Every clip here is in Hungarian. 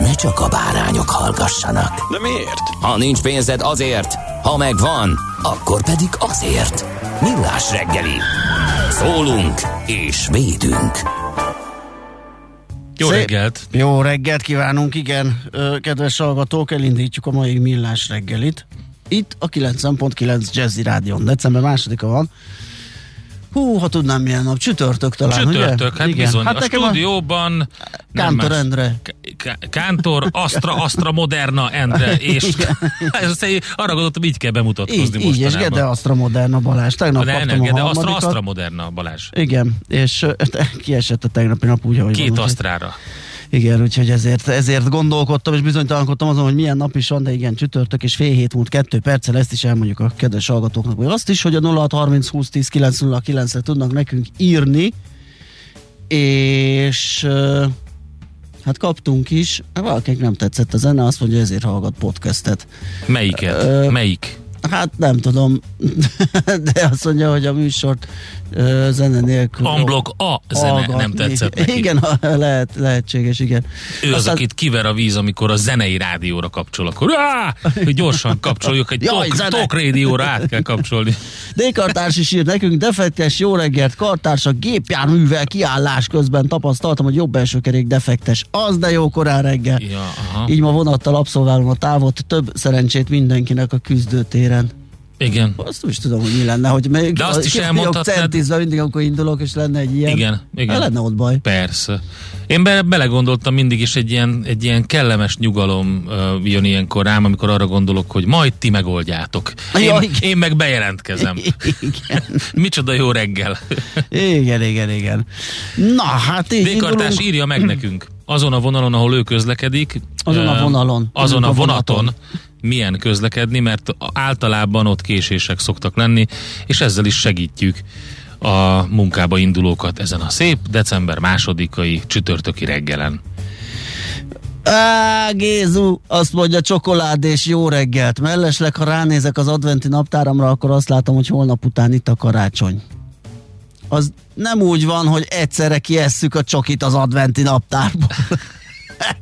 ne csak a bárányok hallgassanak. De miért? Ha nincs pénzed azért, ha megvan, akkor pedig azért. Millás reggeli. Szólunk és védünk. Jó Szép- reggelt! Jó reggelt kívánunk, igen, kedves hallgatók, elindítjuk a mai millás reggelit. Itt a 90.9 Jazzy Rádion. December másodika van. Hú, ha tudnám milyen nap, csütörtök talán, Csütörtök, ugye? hát bizony. Hát a stúdióban Kántor. Endre. Kántor, Astra, Astra Moderna Endre, és arra gondoltam, így kell bemutatkozni Így, így, és mostanában. Gede Astra Moderna Balázs. Tegnap ne, kaptam nem, a Gede, Astra. Astra Moderna Balázs. Igen, és kiesett a tegnapi nap úgy, ahogy Két van. úgyhogy- Asztrára. Igen, úgyhogy ezért, ezért gondolkodtam, és bizonytalankodtam azon, hogy milyen nap is van, de igen, csütörtök, és fél hét múlt kettő perccel ezt is elmondjuk a kedves hallgatóknak, vagy azt is, hogy a 0630 20 10 909 re tudnak nekünk írni, és hát kaptunk is, valakinek nem tetszett a zene, azt mondja, ezért hallgat podcastet. Melyiket? Ö, Melyik? Hát nem tudom, de azt mondja, hogy a műsort ö, zene nélkül Unblock a zene nem hallgatni. tetszett neki. Igen, lehet, lehetséges, igen. Ő az, Aztán- akit kiver a víz, amikor a zenei rádióra kapcsol, akkor Á! hogy gyorsan kapcsoljuk, egy Jaj, zene! talk rádióra át kell kapcsolni. D-kartárs is ír nekünk, defektes, jó reggelt, kartársak, gépjárművel kiállás közben tapasztaltam, hogy jobb első kerék defektes. Az de jó korán reggel. Ja, aha. Így ma vonattal abszolválom a távot, több szerencsét mindenkinek a küzdőtéren. Igen. Azt is tudom, hogy mi lenne, hogy még De azt is elmondhatnád- mindig, amikor indulok, és lenne egy ilyen. Igen, igen. Ha lenne ott baj. Persze. Én be, belegondoltam mindig is egy ilyen, egy ilyen kellemes nyugalom uh, jön ilyenkor rám, amikor arra gondolok, hogy majd ti megoldjátok. Én, Ja, igen. én meg bejelentkezem. Igen. Micsoda jó reggel. igen, igen, igen. Na, hát így indulunk. írja meg nekünk. Azon a vonalon, ahol ő közlekedik. Azon a vonalon. Azon a A vonaton. vonaton. Milyen közlekedni, mert általában ott késések szoktak lenni, és ezzel is segítjük a munkába indulókat ezen a szép december másodikai csütörtöki reggelen. Á, Gézu, azt mondja csokolád és jó reggelt. Mellesleg, ha ránézek az adventi naptáramra, akkor azt látom, hogy holnap után itt a karácsony. Az nem úgy van, hogy egyszerre kiesszük a csokit az adventi naptárból.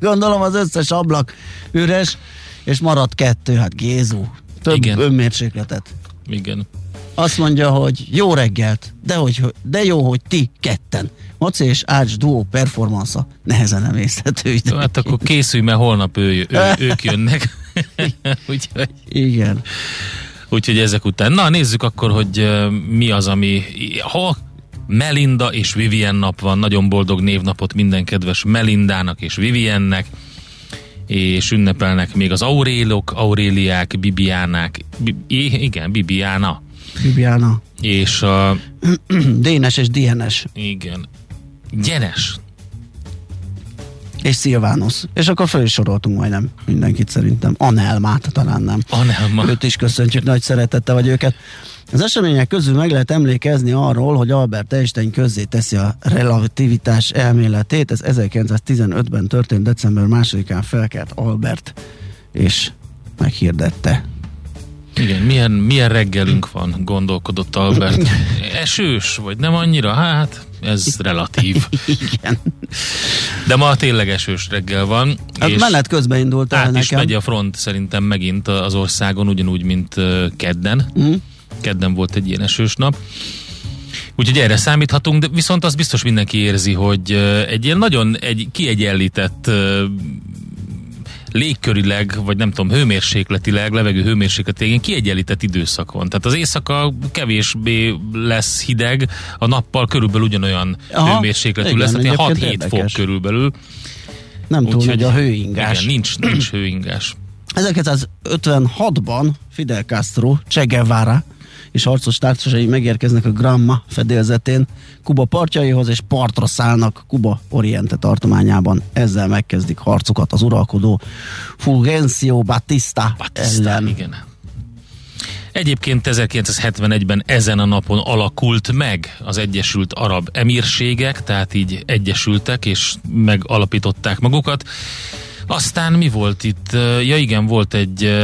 Gondolom az összes ablak üres, és marad kettő, hát Gézu. Több Igen. Önmérsékletet. Igen. Azt mondja, hogy jó reggelt, de, hogy, de jó, hogy ti ketten. Maci és Ács duó performansa nehezen emészhető. Jó, hát akkor készülj, mert holnap ő, ő, ők jönnek. úgyhogy, Igen. úgyhogy ezek után. Na, nézzük akkor, hogy mi az, ami... Ha Melinda és Vivien nap van, nagyon boldog névnapot minden kedves Melindának és Viviennek, és ünnepelnek még az Aurélok, Auréliák, Bibiánák, Bi- igen, Bibiána, Bibiana. és a, Dénes és DNS. igen, Gyenes, És Szilvánusz. És akkor föl is soroltunk majdnem mindenkit szerintem. Anelmát talán nem. Anelma. Őt is köszöntjük nagy szeretettel, vagy őket. Az események közül meg lehet emlékezni arról, hogy Albert Einstein közzé teszi a relativitás elméletét. Ez 1915-ben történt, december 2-án felkelt Albert, és meghirdette. Igen, milyen, milyen reggelünk van, gondolkodott Albert. Esős, vagy nem annyira? Hát, ez relatív. Igen. De ma tényleg esős reggel van. Hát menet közben indult el át is nekem. megy a front szerintem megint az országon, ugyanúgy, mint kedden. Mm. Kedden volt egy ilyen esős nap. Úgyhogy erre számíthatunk, de viszont az biztos mindenki érzi, hogy egy ilyen nagyon egy kiegyenlített légkörileg, vagy nem tudom, hőmérsékletileg, levegő hőmérsékletileg ilyen kiegyenlített időszak van. Tehát az éjszaka kevésbé lesz hideg, a nappal körülbelül ugyanolyan Aha, hőmérsékletű igen, lesz, tehát ilyen egyébként 6-7 fok érdekes. körülbelül. Nem túl nagy a hőingás. Igen, nincs, nincs hőingás. 1956-ban Fidel Castro, Che Guevara és harcos társai megérkeznek a Gramma fedélzetén Kuba partjaihoz, és partra szállnak Kuba Oriente tartományában. Ezzel megkezdik harcokat az uralkodó Fulgencio Batista, Batista, ellen. igen. Egyébként 1971-ben ezen a napon alakult meg az Egyesült Arab Emírségek, tehát így egyesültek és megalapították magukat. Aztán mi volt itt? Ja igen, volt egy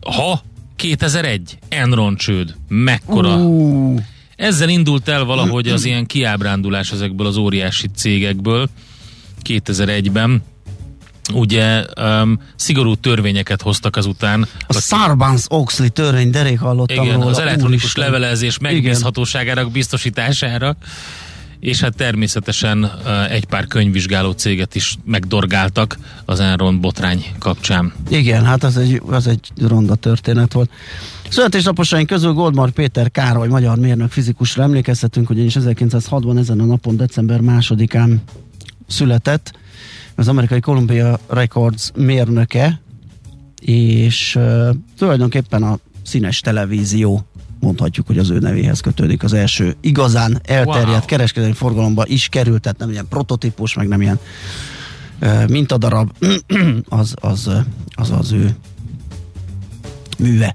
ha 2001 Enron csőd. Mekkora? Ú, Ezzel indult el valahogy az ilyen kiábrándulás ezekből az óriási cégekből 2001-ben. Ugye um, szigorú törvényeket hoztak azután. a Sarbanes-Oxley törvény, derék hallottam Igen, róla. az elektronikus Úristen. levelezés megbízhatóságának biztosítására, és hát természetesen uh, egy pár könyvvizsgáló céget is megdorgáltak az Enron botrány kapcsán. Igen, hát az egy, az egy ronda történet volt. Születésnaposaink közül Goldmar Péter Károly, magyar mérnök fizikusra emlékeztetünk, ugyanis 1906-ban ezen a napon, december másodikán született az amerikai Columbia Records mérnöke, és uh, tulajdonképpen a színes televízió mondhatjuk, hogy az ő nevéhez kötődik az első igazán elterjedt Wow. kereskedelmi forgalomba is került, tehát nem ilyen prototípus, meg nem ilyen uh, mintadarab, az az, uh, az az ő műve.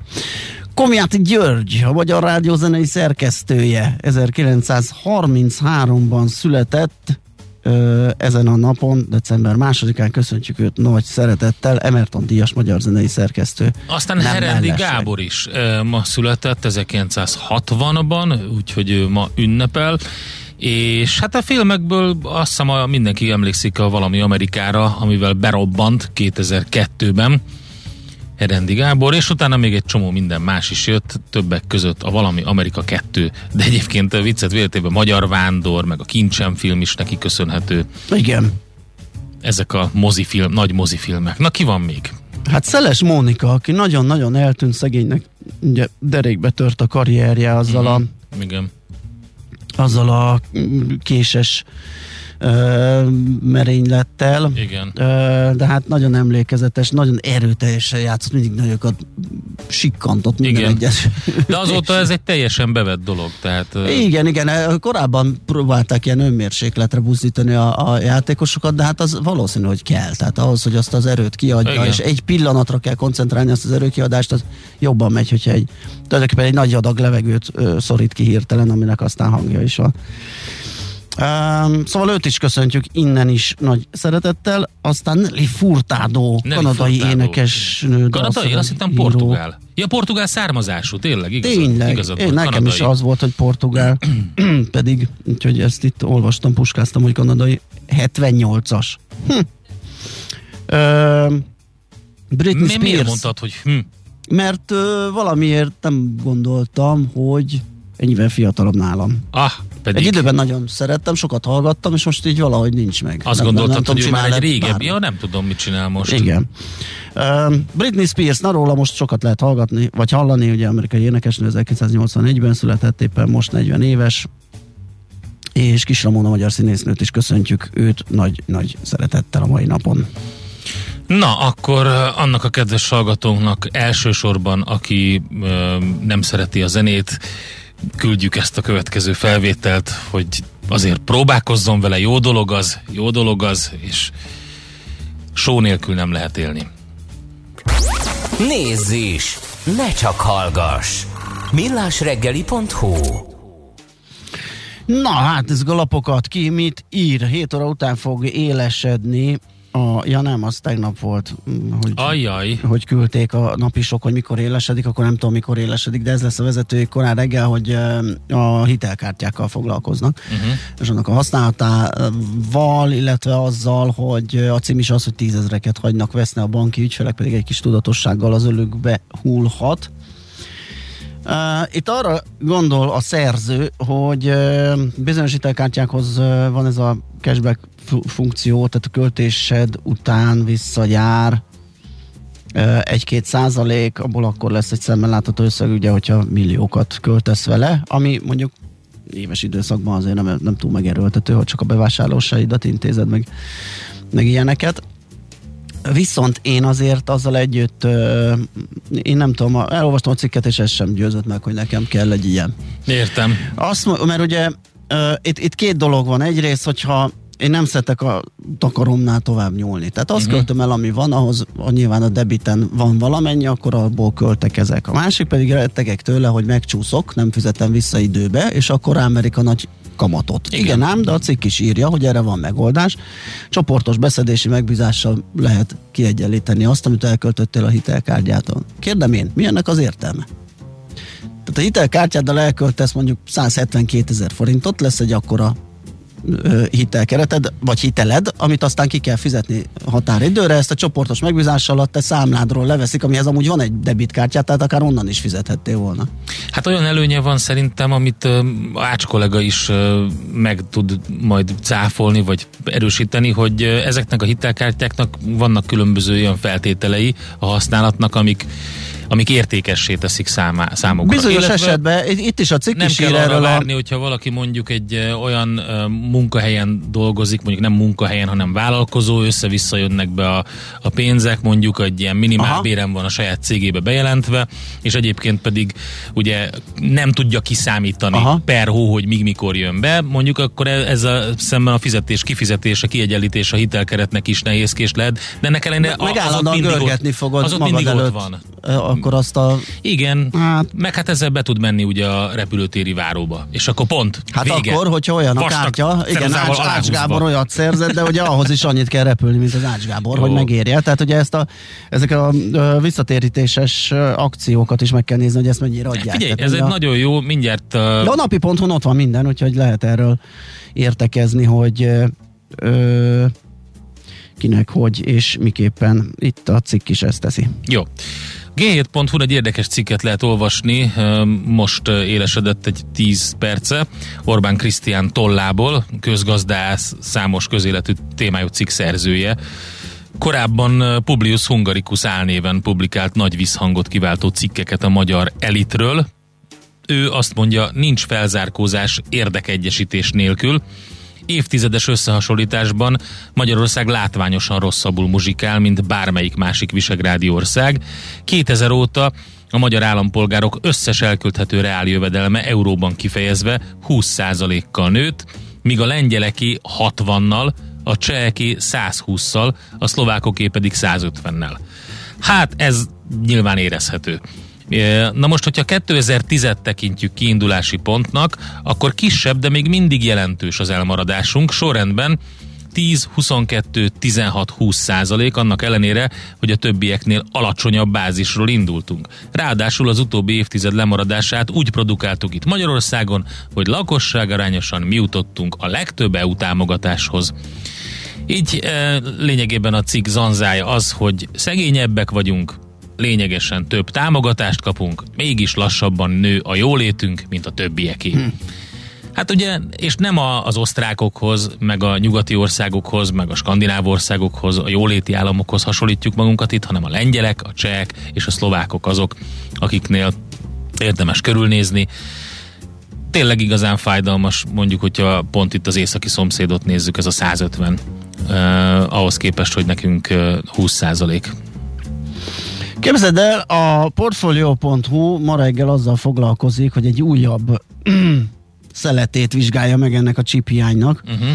Komjáti György, a Magyar Rádió zenei szerkesztője, 1933-ban született, ezen a napon, december másodikán köszöntjük őt nagy szeretettel, Emerton Díjas magyar zenei szerkesztő. Aztán Herendi. Gábor is ma született 1960-ban, úgyhogy ő ma ünnepel. És hát a filmekből azt hiszem mindenki emlékszik a Valami Amerikára, amivel berobbant 2002-ben. Herendi Gábor, és utána még egy csomó minden más is jött, többek között a Valami Amerika 2, de egyébként a viccet véletében Magyar Vándor, meg a Kincsem film is neki köszönhető. Igen. Ezek a mozifilm, nagy mozifilmek. Na ki van még? Hát Szeles Mónika, aki nagyon-nagyon eltűnt szegénynek, ugye derékbe tört a karrierje azzal a Igen. azzal a késes ö, merénylettel. Igen. Ö, de hát nagyon emlékezetes, nagyon erőteljesen játszott, mindig nagyokat sikkantott minden Igen. egyes. De azóta ez egy teljesen bevett dolog, tehát ö, Igen, igen, korábban próbálták ilyen önmérsékletre buzdítani a, a játékosokat, de hát az valószínű, hogy kell. Tehát ahhoz, hogy azt az erőt kiadja, Igen. és egy pillanatra kell koncentrálni azt az erőkiadást, az jobban megy, hogyha egy, tulajdonképpen egy nagy adag levegőt ö, szorít ki hirtelen, aminek aztán hangja is van. Um, szóval őt is köszöntjük innen is nagy szeretettel. Aztán Nelly Furtado, Nelly kanadai Furtado. énekesnő. Kanadai, azt hittem portugál. Ja, portugál származású, tényleg, igazad, Tényleg, igazad én, nekem kanadai. is az volt, hogy portugál, pedig, úgyhogy ezt itt olvastam, puskáztam, hogy kanadai 78-as. Hm. Ö, Britney Mi, Spears, miért mondtad, hogy hm, mert ö, valamiért nem gondoltam, hogy ennyivel fiatalabb nálam. ah, pedig Egy időben nagyon szerettem, sokat hallgattam, és most így valahogy nincs meg. azt Nem- gondoltad, nem hogy tudom, ő már egy régebbi, ja, nem tudom, mit csinál most. Igen. Uh, Britney Spears, na róla most sokat lehet hallgatni, vagy hallani, ugye amerikai énekesnő 1981-ben született, éppen most 40 éves, és Kis Ramona magyar színésznőt is köszöntjük őt nagy-nagy szeretettel a mai napon. Na, akkor annak a kedves hallgatónknak elsősorban, aki ö, nem szereti a zenét, küldjük ezt a következő felvételt, hogy azért próbálkozzon vele, jó dolog az, jó dolog az, és só nélkül nem lehet élni. Nézz is! Ne csak hallgass! millásreggeli.hu Na hát, ez galapokat ki, mit ír? 7 óra után fog élesedni a, ja nem, az tegnap volt, mm, hogy, Ajjaj, hogy küldték a napisok, hogy mikor élesedik, akkor nem tudom mikor élesedik, de ez lesz a vezetői korán reggel, hogy a hitelkártyákkal foglalkoznak, uh-huh. és annak a használatával, illetve azzal, hogy a cím is az, hogy tízezreket hagynak veszni a banki ügyfelek, pedig egy kis tudatossággal az ölükbe hullhat. Itt arra gondol a szerző, hogy bizonyos hitelkártyákhoz van ez a cashback funkció, tehát a költésed után visszajár egy-két százalék, abból akkor lesz egy szemmel látható összeg, ugye, hogyha milliókat költesz vele, ami mondjuk éves időszakban azért nem, nem túl megerőltető, hogy csak a bevásárlósaidat intézed meg, meg ilyeneket. Viszont én azért azzal együtt, én nem tudom, elolvastam a cikket, és ez sem győzött meg, hogy nekem kell egy ilyen. Értem. Azt, mert ugye itt, itt két dolog van. Egyrészt, hogyha én nem szeretek a takaromnál tovább nyúlni. Tehát azt uh-huh. költöm el, ami van, ahhoz a, nyilván a debiten van valamennyi, akkor abból költek ezek. A másik pedig rettegek tőle, hogy megcsúszok, nem fizetem vissza időbe, és akkor rámerik a nagy kamatot. Igen. Igen ám, de a cikk is írja, hogy erre van megoldás. Csoportos beszedési megbízással lehet kiegyenlíteni azt, amit elköltöttél a hitelkártyától. Kérdem én, mi ennek az értelme? Tehát a hitelkártyáddal elköltesz mondjuk 172 ezer forintot, lesz egy akkora hitelkereted, vagy hiteled, amit aztán ki kell fizetni határidőre, ezt a csoportos megbízás alatt te számládról leveszik, amihez amúgy van egy debitkártyát, tehát akár onnan is fizethettél volna. Hát olyan előnye van szerintem, amit Ács kollega is meg tud majd cáfolni, vagy erősíteni, hogy ezeknek a hitelkártyáknak vannak különböző olyan feltételei a használatnak, amik amik értékessé teszik számá, számukra. Bizonyos Illetve esetben, itt is a cikk nem is kell arra várni, a... hogyha valaki mondjuk egy olyan munkahelyen dolgozik, mondjuk nem munkahelyen, hanem vállalkozó, össze-vissza jönnek be a, a pénzek, mondjuk egy ilyen minimál bérem van a saját cégébe bejelentve, és egyébként pedig ugye nem tudja kiszámítani Aha. per hó, hogy míg mikor jön be, mondjuk akkor ez a szemben a fizetés, kifizetés, a kiegyenlítés a hitelkeretnek is nehézkés lehet, de ennek ellenére az ott mindig ott, fogod az ott mindig ott van akkor azt a... Igen, hát, meg hát ezzel be tud menni ugye a repülőtéri váróba. És akkor pont, Hát vége. akkor, hogyha olyan a kártya, igen, Ács, Ács Gábor olyat szerzett, de ugye ahhoz is annyit kell repülni, mint az Ács Gábor, Jó. hogy megérje. Tehát ugye ezt a, ezek a visszatérítéses akciókat is meg kell nézni, hogy ezt mennyire adják. Figyelj, Tehát, ez egy a... nagyon jó, mindjárt... Uh... De a napi ponton ott van minden, úgyhogy lehet erről értekezni, hogy ö, kinek, hogy és miképpen itt a cikk is ezt teszi. Jó. G7.hu egy érdekes cikket lehet olvasni, most élesedett egy 10 perce, Orbán Krisztián tollából, közgazdász, számos közéletű témájú cikk szerzője. Korábban Publius Hungaricus álnéven publikált nagy visszhangot kiváltó cikkeket a magyar elitről. Ő azt mondja, nincs felzárkózás érdekegyesítés nélkül, évtizedes összehasonlításban Magyarország látványosan rosszabbul muzsikál, mint bármelyik másik visegrádi ország. 2000 óta a magyar állampolgárok összes elkölthető reáljövedelme euróban kifejezve 20%-kal nőtt, míg a lengyeleki 60-nal, a cseheki 120-szal, a szlovákoké pedig 150-nel. Hát ez nyilván érezhető. Na most, hogyha 2010-et tekintjük kiindulási pontnak, akkor kisebb, de még mindig jelentős az elmaradásunk. Sorrendben 10, 22, 16, 20 százalék, annak ellenére, hogy a többieknél alacsonyabb bázisról indultunk. Ráadásul az utóbbi évtized lemaradását úgy produkáltuk itt Magyarországon, hogy lakosságarányosan mi jutottunk a legtöbb EU támogatáshoz. Így e, lényegében a cikk zanzája az, hogy szegényebbek vagyunk, lényegesen több támogatást kapunk, mégis lassabban nő a jólétünk, mint a többieké. Hm. Hát ugye, és nem a, az osztrákokhoz, meg a nyugati országokhoz, meg a skandináv országokhoz, a jóléti államokhoz hasonlítjuk magunkat itt, hanem a lengyelek, a csehek és a szlovákok azok, akiknél érdemes körülnézni. Tényleg igazán fájdalmas, mondjuk, hogyha pont itt az északi szomszédot nézzük, ez a 150, eh, ahhoz képest, hogy nekünk eh, 20 százalék. Képzeld el, a Portfolio.hu ma reggel azzal foglalkozik, hogy egy újabb szeletét vizsgálja meg ennek a chip hiánynak, uh-huh.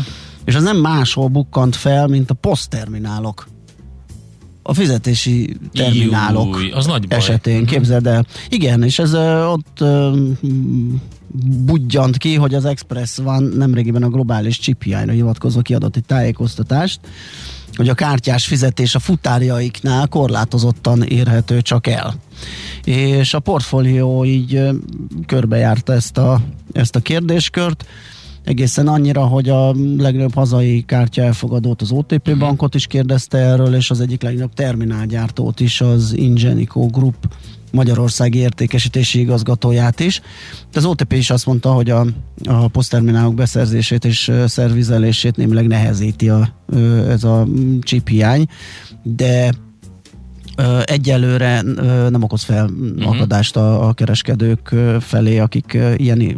és az nem máshol bukkant fel, mint a posztterminálok. A fizetési terminálok Júj, az nagy baj. esetén, uh-huh. képzeld el. Igen, és ez ott uh, budjant ki, hogy az Express van nemrégiben a globális chip hiányra hivatkozó kiadott egy tájékoztatást, hogy a kártyás fizetés a futárjaiknál korlátozottan érhető csak el. És a portfólió így körbejárta ezt a, ezt a kérdéskört, egészen annyira, hogy a legnagyobb hazai kártya elfogadót, az OTP mhm. bankot is kérdezte erről, és az egyik legnagyobb terminálgyártót is, az Ingenico Group Magyarországi értékesítési igazgatóját is. Az OTP is azt mondta, hogy a, a posztterminálok beszerzését és szervizelését némileg nehezíti a, ez a chip hiány, de egyelőre nem okoz fel uh-huh. akadást a, a kereskedők felé, akik ilyen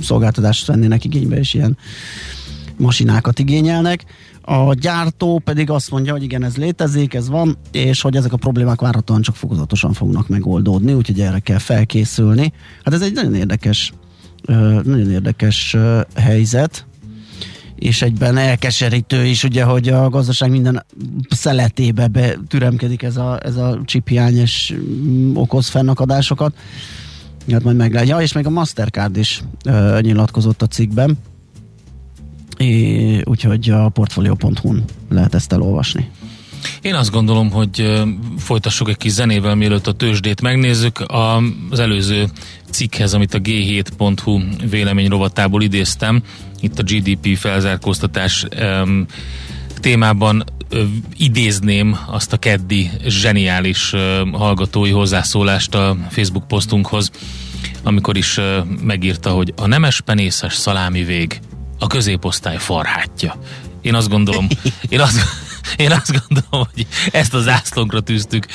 szolgáltatást vennének igénybe, és ilyen masinákat igényelnek. A gyártó pedig azt mondja, hogy igen, ez létezik, ez van, és hogy ezek a problémák várhatóan csak fokozatosan fognak megoldódni, úgyhogy erre kell felkészülni. Hát ez egy nagyon érdekes, nagyon érdekes helyzet, és egyben elkeserítő is, ugye, hogy a gazdaság minden szeletébe betüremkedik ez a, ez a csiphiány, és mm, okoz fennakadásokat. Hát majd meglátja. Ja, és még a Mastercard is ö, nyilatkozott a cikkben, é, úgyhogy a portfolio.hu-n lehet ezt elolvasni. Én azt gondolom, hogy folytassuk egy kis zenével, mielőtt a tőzsdét megnézzük. Az előző cikkhez, amit a g7.hu vélemény rovatából idéztem, itt a GDP felzárkóztatás témában idézném azt a keddi zseniális hallgatói hozzászólást a Facebook posztunkhoz, amikor is megírta, hogy a nemes penészes szalámi vég a középosztály farhátja. Én azt gondolom, én azt, én azt gondolom, hogy ezt az zászlónkra tűztük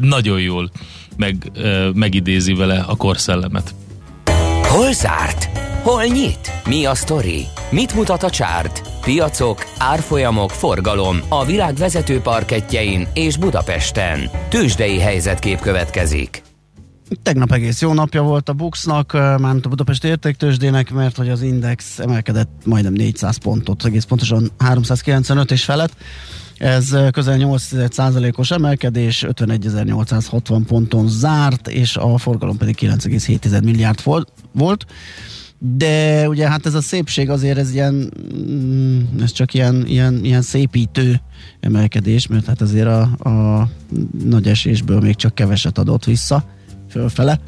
nagyon jól meg, megidézi vele a korszellemet. Hol zárt? Hol nyit? Mi a sztori? Mit mutat a csárt? Piacok, árfolyamok, forgalom a világ vezető parketjein és Budapesten. Tősdei helyzetkép következik. Tegnap egész jó napja volt a Buxnak, mármint a Budapest értéktősdének, mert hogy az Index emelkedett majdnem 400 pontot, egész pontosan 395 és felett. Ez közel 8%-os emelkedés, 51.860 ponton zárt, és a forgalom pedig 9,7 milliárd volt. De ugye hát ez a szépség azért ez ilyen, mm, ez csak ilyen, ilyen, ilyen szépítő emelkedés, mert hát azért a, a nagy esésből még csak keveset adott vissza fölfele.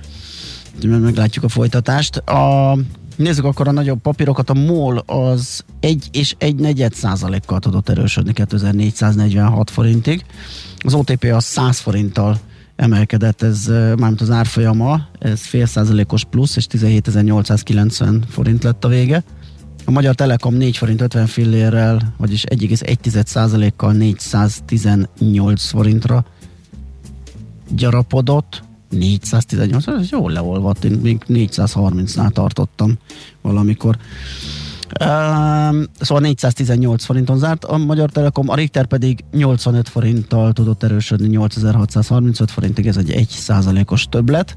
Meglátjuk a folytatást. A Nézzük akkor a nagyobb papírokat. A MOL az 1 és 1 negyed százalékkal tudott erősödni 2446 forintig. Az OTP az 100 forinttal emelkedett, ez mármint az árfolyama, ez fél százalékos plusz, és 17.890 forint lett a vége. A Magyar Telekom 4 forint 50 fillérrel, vagyis 1,1 százalékkal 418 forintra gyarapodott. 418, ez jól leolvadt, én még 430-nál tartottam valamikor. Uh, szóval 418 forinton zárt a Magyar Telekom, a Richter pedig 85 forinttal tudott erősödni 8635 forintig, ez egy 1 százalékos többlet.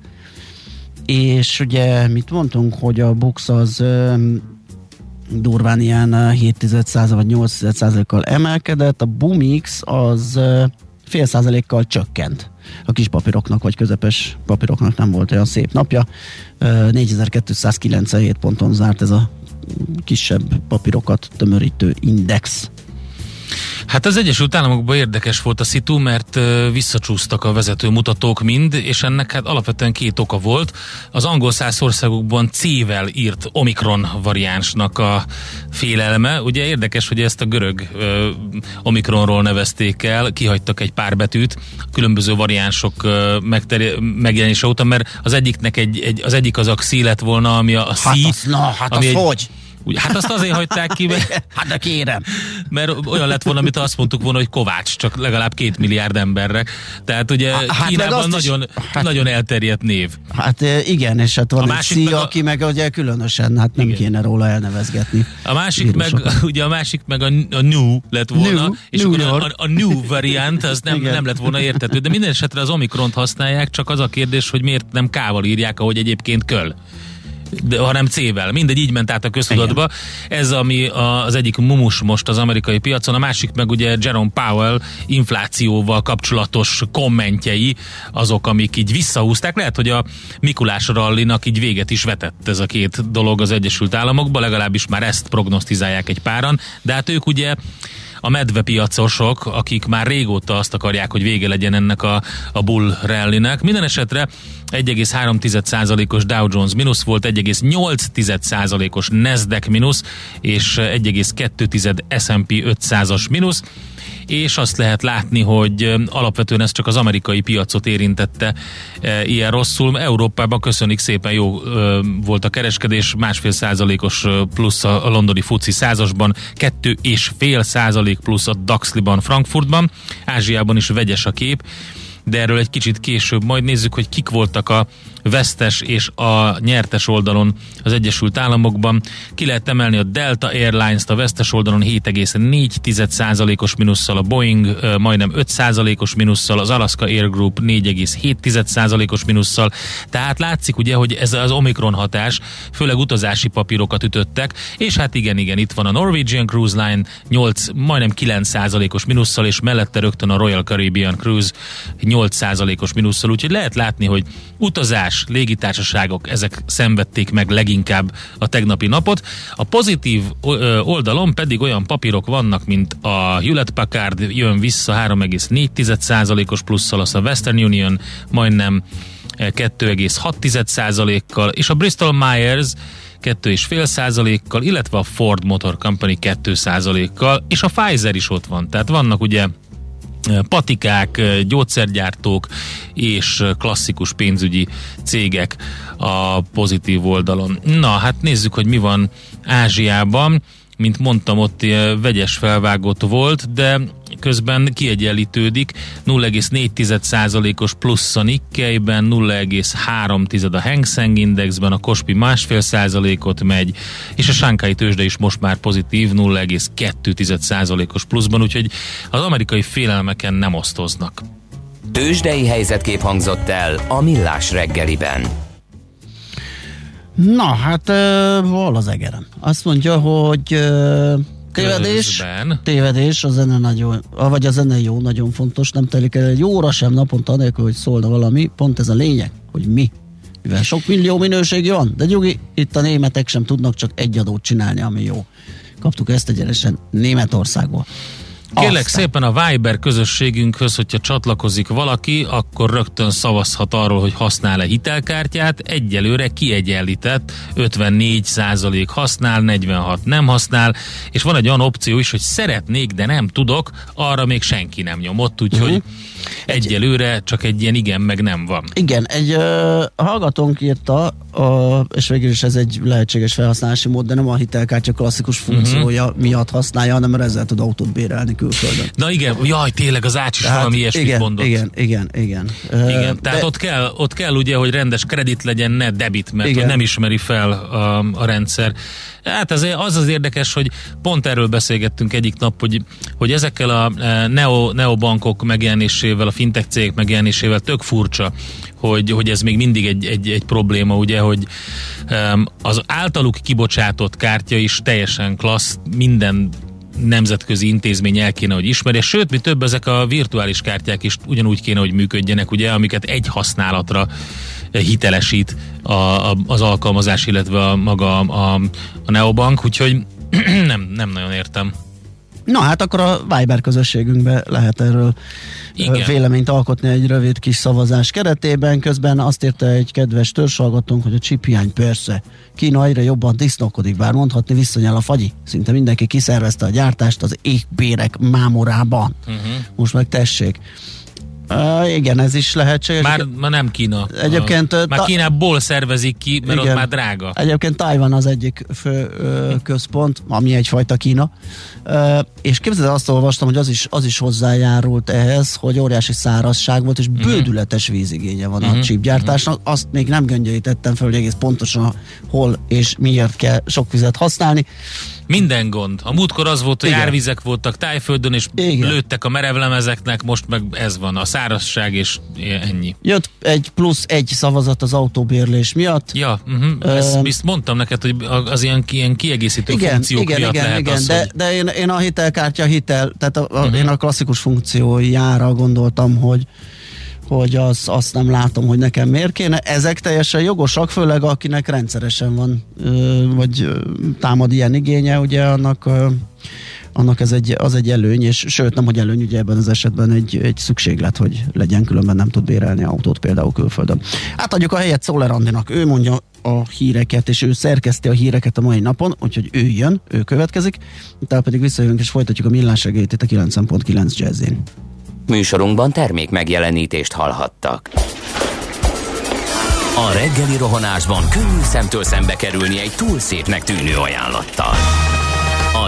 És ugye mit mondtunk, hogy a Bux az um, durván ilyen 7 vagy 8 kal emelkedett, a Bumix az uh, fél százalékkal csökkent a kis papíroknak vagy közepes papíroknak nem volt olyan szép napja. 4297 ponton zárt ez a kisebb papírokat tömörítő index. Hát az Egyesült Államokban érdekes volt a szitu, mert visszacsúsztak a vezető mutatók mind, és ennek hát alapvetően két oka volt. Az angol száz országokban C-vel írt Omikron variánsnak a félelme. Ugye érdekes, hogy ezt a görög ö, Omikronról nevezték el, kihagytak egy pár betűt különböző variánsok ö, megteri- megjelenése óta, mert az egyiknek egy, egy, az egyik az a xi lett volna, ami a, a hát az, na, hát az egy, hogy? Ugye, hát azt azért hagyták ki, mert, hát de kérem. mert olyan lett volna, amit azt mondtuk volna, hogy Kovács, csak legalább két milliárd emberre. Tehát ugye hát Kínában nagyon, is, hát, nagyon elterjedt név. Hát igen, és hát van a egy szí, a, aki meg ugye különösen, hát nem igen. kéne róla elnevezgetni. A másik meg, ugye a másik meg a, a new lett volna, new, és new akkor a, a, new variant az nem, nem lett volna értető, de minden esetre az Omikront használják, csak az a kérdés, hogy miért nem K-val írják, ahogy egyébként köl hanem C-vel. Mindegy, így ment át a köztudatba. Ez, ami az egyik mumus most az amerikai piacon, a másik meg ugye Jerome Powell inflációval kapcsolatos kommentjei, azok, amik így visszahúzták. Lehet, hogy a Mikulás rallinak így véget is vetett ez a két dolog az Egyesült Államokban, legalábbis már ezt prognosztizálják egy páran, de hát ők ugye a medvepiacosok, akik már régóta azt akarják, hogy vége legyen ennek a, a bull rallynek. Minden esetre 1,3%-os Dow Jones mínusz volt, 1,8%-os Nasdaq mínusz, és 1,2 S&P 500-as mínusz és azt lehet látni, hogy alapvetően ez csak az amerikai piacot érintette ilyen rosszul. Európában köszönik szépen jó volt a kereskedés, másfél százalékos plusz a londoni FUCI százasban, kettő és fél százalék plusz a Daxliban, Frankfurtban, Ázsiában is vegyes a kép de erről egy kicsit később majd nézzük, hogy kik voltak a vesztes és a nyertes oldalon az Egyesült Államokban. Ki lehet emelni a Delta Airlines-t a vesztes oldalon 7,4%-os minusszal, a Boeing majdnem 5%-os minusszal, az Alaska Air Group 4,7%-os minusszal. Tehát látszik ugye, hogy ez az Omikron hatás főleg utazási papírokat ütöttek, és hát igen, igen, itt van a Norwegian Cruise Line 8, majdnem 9%-os minusszal, és mellette rögtön a Royal Caribbean Cruise 8%-os minusszal, úgyhogy lehet látni, hogy utazás, légitársaságok, ezek szenvedték meg leginkább a tegnapi napot. A pozitív oldalon pedig olyan papírok vannak, mint a Hewlett Packard jön vissza 3,4%-os plusszal, az a Western Union majdnem 2,6%-kal, és a Bristol Myers 2,5 százalékkal, illetve a Ford Motor Company 2 százalékkal, és a Pfizer is ott van. Tehát vannak ugye patikák, gyógyszergyártók és klasszikus pénzügyi cégek a pozitív oldalon. Na, hát nézzük, hogy mi van Ázsiában. Mint mondtam, ott vegyes felvágott volt, de közben kiegyenlítődik, 0,4%-os plusz a Nikkeiben, 0,3 a Hang Seng Indexben, a Kospi másfél százalékot megy, és a Sánkai tőzsde is most már pozitív 0,2%-os pluszban, úgyhogy az amerikai félelmeken nem osztoznak. Tőzsdei helyzetkép hangzott el a Millás reggeliben. Na, hát uh, hol az egerem? Azt mondja, hogy uh, Tévedés, Közben. tévedés, a zene nagyon, vagy a zene jó, nagyon fontos, nem telik el egy óra sem naponta, anélkül, hogy szólna valami, pont ez a lényeg, hogy mi. Mivel sok millió minőségi van, de nyugi, itt a németek sem tudnak csak egy adót csinálni, ami jó. Kaptuk ezt egyenesen Németországból. Kérlek Aztán. szépen a Viber közösségünkhöz, hogyha csatlakozik valaki, akkor rögtön szavazhat arról, hogy használ-e hitelkártyát. Egyelőre kiegyenlített, 54% használ, 46 nem használ, és van egy olyan opció is, hogy szeretnék, de nem tudok, arra még senki nem nyomott, úgyhogy uh-huh. egyelőre csak egy ilyen igen, meg nem van. Igen, egy uh, hallgatónk írta, uh, és végül is ez egy lehetséges felhasználási mód, de nem a hitelkártya klasszikus funkciója uh-huh. miatt használja, hanem mert ezzel tud autót bérelni külföldön. Na igen, jaj, tényleg az ács is Tehát valami ilyesmit igen, mondott. Igen, igen, igen. Igen, tehát de- ott kell, ott kell ugye, hogy rendes kredit legyen, ne debit, mert Igen. nem ismeri fel a, a rendszer. Hát az, az az érdekes, hogy pont erről beszélgettünk egyik nap, hogy, hogy ezekkel a e, neo, neobankok megjelenésével, a fintech cégek megjelenésével tök furcsa, hogy, hogy ez még mindig egy, egy, egy probléma, ugye, hogy em, az általuk kibocsátott kártya is teljesen klassz, minden nemzetközi intézmény el kéne, hogy ismerje, sőt, mi több, ezek a virtuális kártyák is ugyanúgy kéne, hogy működjenek, ugye, amiket egy használatra hitelesít a, a, az alkalmazás, illetve a maga a, a Neobank, úgyhogy nem, nem nagyon értem. Na hát akkor a Viber közösségünkbe lehet erről Igen. Véleményt alkotni egy rövid kis szavazás keretében. Közben azt írta egy kedves törzsalgatónk, hogy a csiphiány persze Kína egyre jobban disznókodik, bár mondhatni visszanyel a fagyi. Szinte mindenki kiszervezte a gyártást az égbérek mámorában. Uh-huh. Most meg tessék. Uh, igen, ez is lehetséges. Már, már nem Kína. Egyébként, A, már ta- Kínából szervezik ki, mert Igen. ott már drága. Egyébként Tajvan az egyik fő ö, központ, ami egyfajta Kína. Ö, és képzeld, el, azt olvastam, hogy az is, az is hozzájárult ehhez, hogy óriási szárazság volt, és Mhm. bődületes vízigénye van a csípgyártásnak. Azt még nem göngyölítettem fel, hogy egész pontosan hol és miért kell sok vizet használni. Minden gond. A múltkor az volt, hogy Igen. árvizek voltak tájföldön, és Igen. lőttek a merevlemezeknek, most meg ez van, a szárazság, és ennyi. Jött egy plusz egy szavazat az autóbérlés miatt. Ja, uh-huh. ezt, Öm. ezt mondtam neked, hogy az ilyen, ilyen kiegészítő Igen, funkciók igen, miatt igen, lehet igen, az, de, hogy... de én, én a hitelkártya hitel, tehát a, a, uh-huh. én a klasszikus funkciójára gondoltam, hogy hogy az, azt nem látom, hogy nekem miért kéne. Ezek teljesen jogosak, főleg akinek rendszeresen van, vagy támad ilyen igénye, ugye annak annak ez egy, az egy előny, és sőt nem, hogy előny, ugye ebben az esetben egy, egy szükséglet, hogy legyen, különben nem tud bérelni autót például külföldön. Átadjuk a helyet Szoller Andinak, ő mondja a híreket, és ő szerkeszti a híreket a mai napon, úgyhogy ő jön, ő következik, utána pedig visszajövünk és folytatjuk a millás reggelyt itt a 9.9 jazzin. Műsorunkban termék megjelenítést hallhattak. A reggeli rohanásban könnyű szemtől szembe kerülni egy túl szépnek tűnő ajánlattal.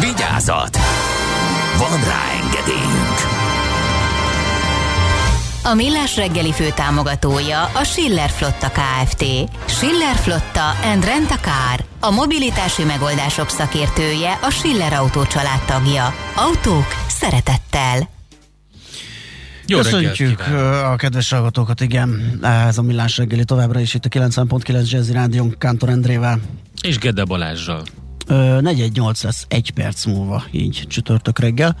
Vigyázat! Van rá engedélyünk! A Millás reggeli fő támogatója a Schiller Flotta KFT. Schiller Flotta and Rent a Car. A mobilitási megoldások szakértője a Schiller Autó tagja. Autók szeretettel. Jó Köszöntjük a kedves hallgatókat, igen. Ez a Millás reggeli továbbra is itt a 90.9 Jazzy Rádion Kántor Endrével. És Gede Balázsral. 418 lesz egy perc múlva, így csütörtök reggel,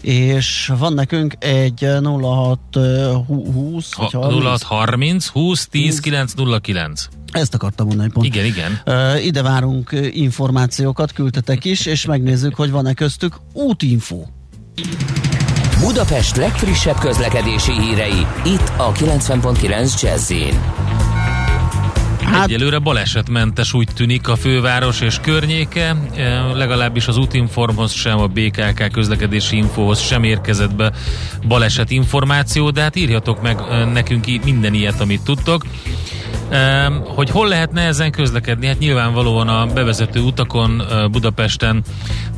és van nekünk egy 06 20 ha, 06 30 20 10 9 09. Ezt akartam mondani pont. Igen, igen. Uh, ide várunk információkat, küldtetek is, és megnézzük, hogy van-e köztük útinfo. Budapest legfrissebb közlekedési hírei, itt a 90.9 jazz Hát, Egyelőre balesetmentes úgy tűnik a főváros és környéke, e, legalábbis az útinformhoz sem, a BKK közlekedési infóhoz sem érkezett be baleset információ, de hát írjatok meg e, nekünk minden ilyet, amit tudtok. E, hogy hol lehetne ezen közlekedni? Hát nyilvánvalóan a bevezető utakon Budapesten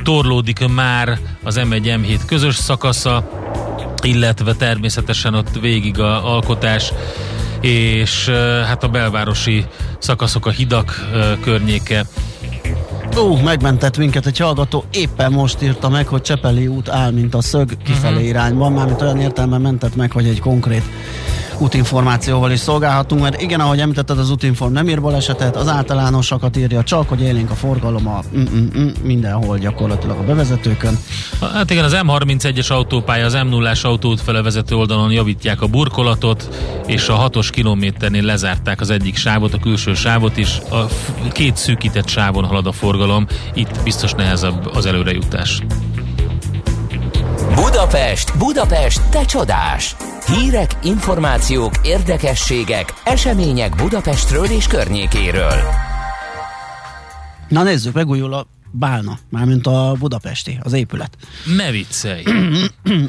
torlódik már az M1-M7 közös szakasza, illetve természetesen ott végig a alkotás és hát a belvárosi szakaszok, a hidak környéke. Ó, megmentett minket egy hallgató, éppen most írta meg, hogy Csepeli út áll, mint a szög kifelé uh-huh. irányban, mármint olyan értelme mentett meg, hogy egy konkrét útinformációval is szolgálhatunk, mert igen, ahogy említetted, az útinform nem ír balesetet, az általánosakat írja csak, hogy élénk a forgalom a mm-mm, mindenhol gyakorlatilag a bevezetőkön. Hát igen, az M31-es autópálya, az M0-ás autót fele vezető oldalon javítják a burkolatot, és a 6-os kilométernél lezárták az egyik sávot, a külső sávot is. A két szűkített sávon halad a forgalom, itt biztos nehezebb az előrejutás. Budapest, Budapest, te csodás! Hírek, információk, érdekességek, események Budapestről és környékéről. Na nézzük, megújul a Bálna, mármint a budapesti, az épület. Ne viccelj!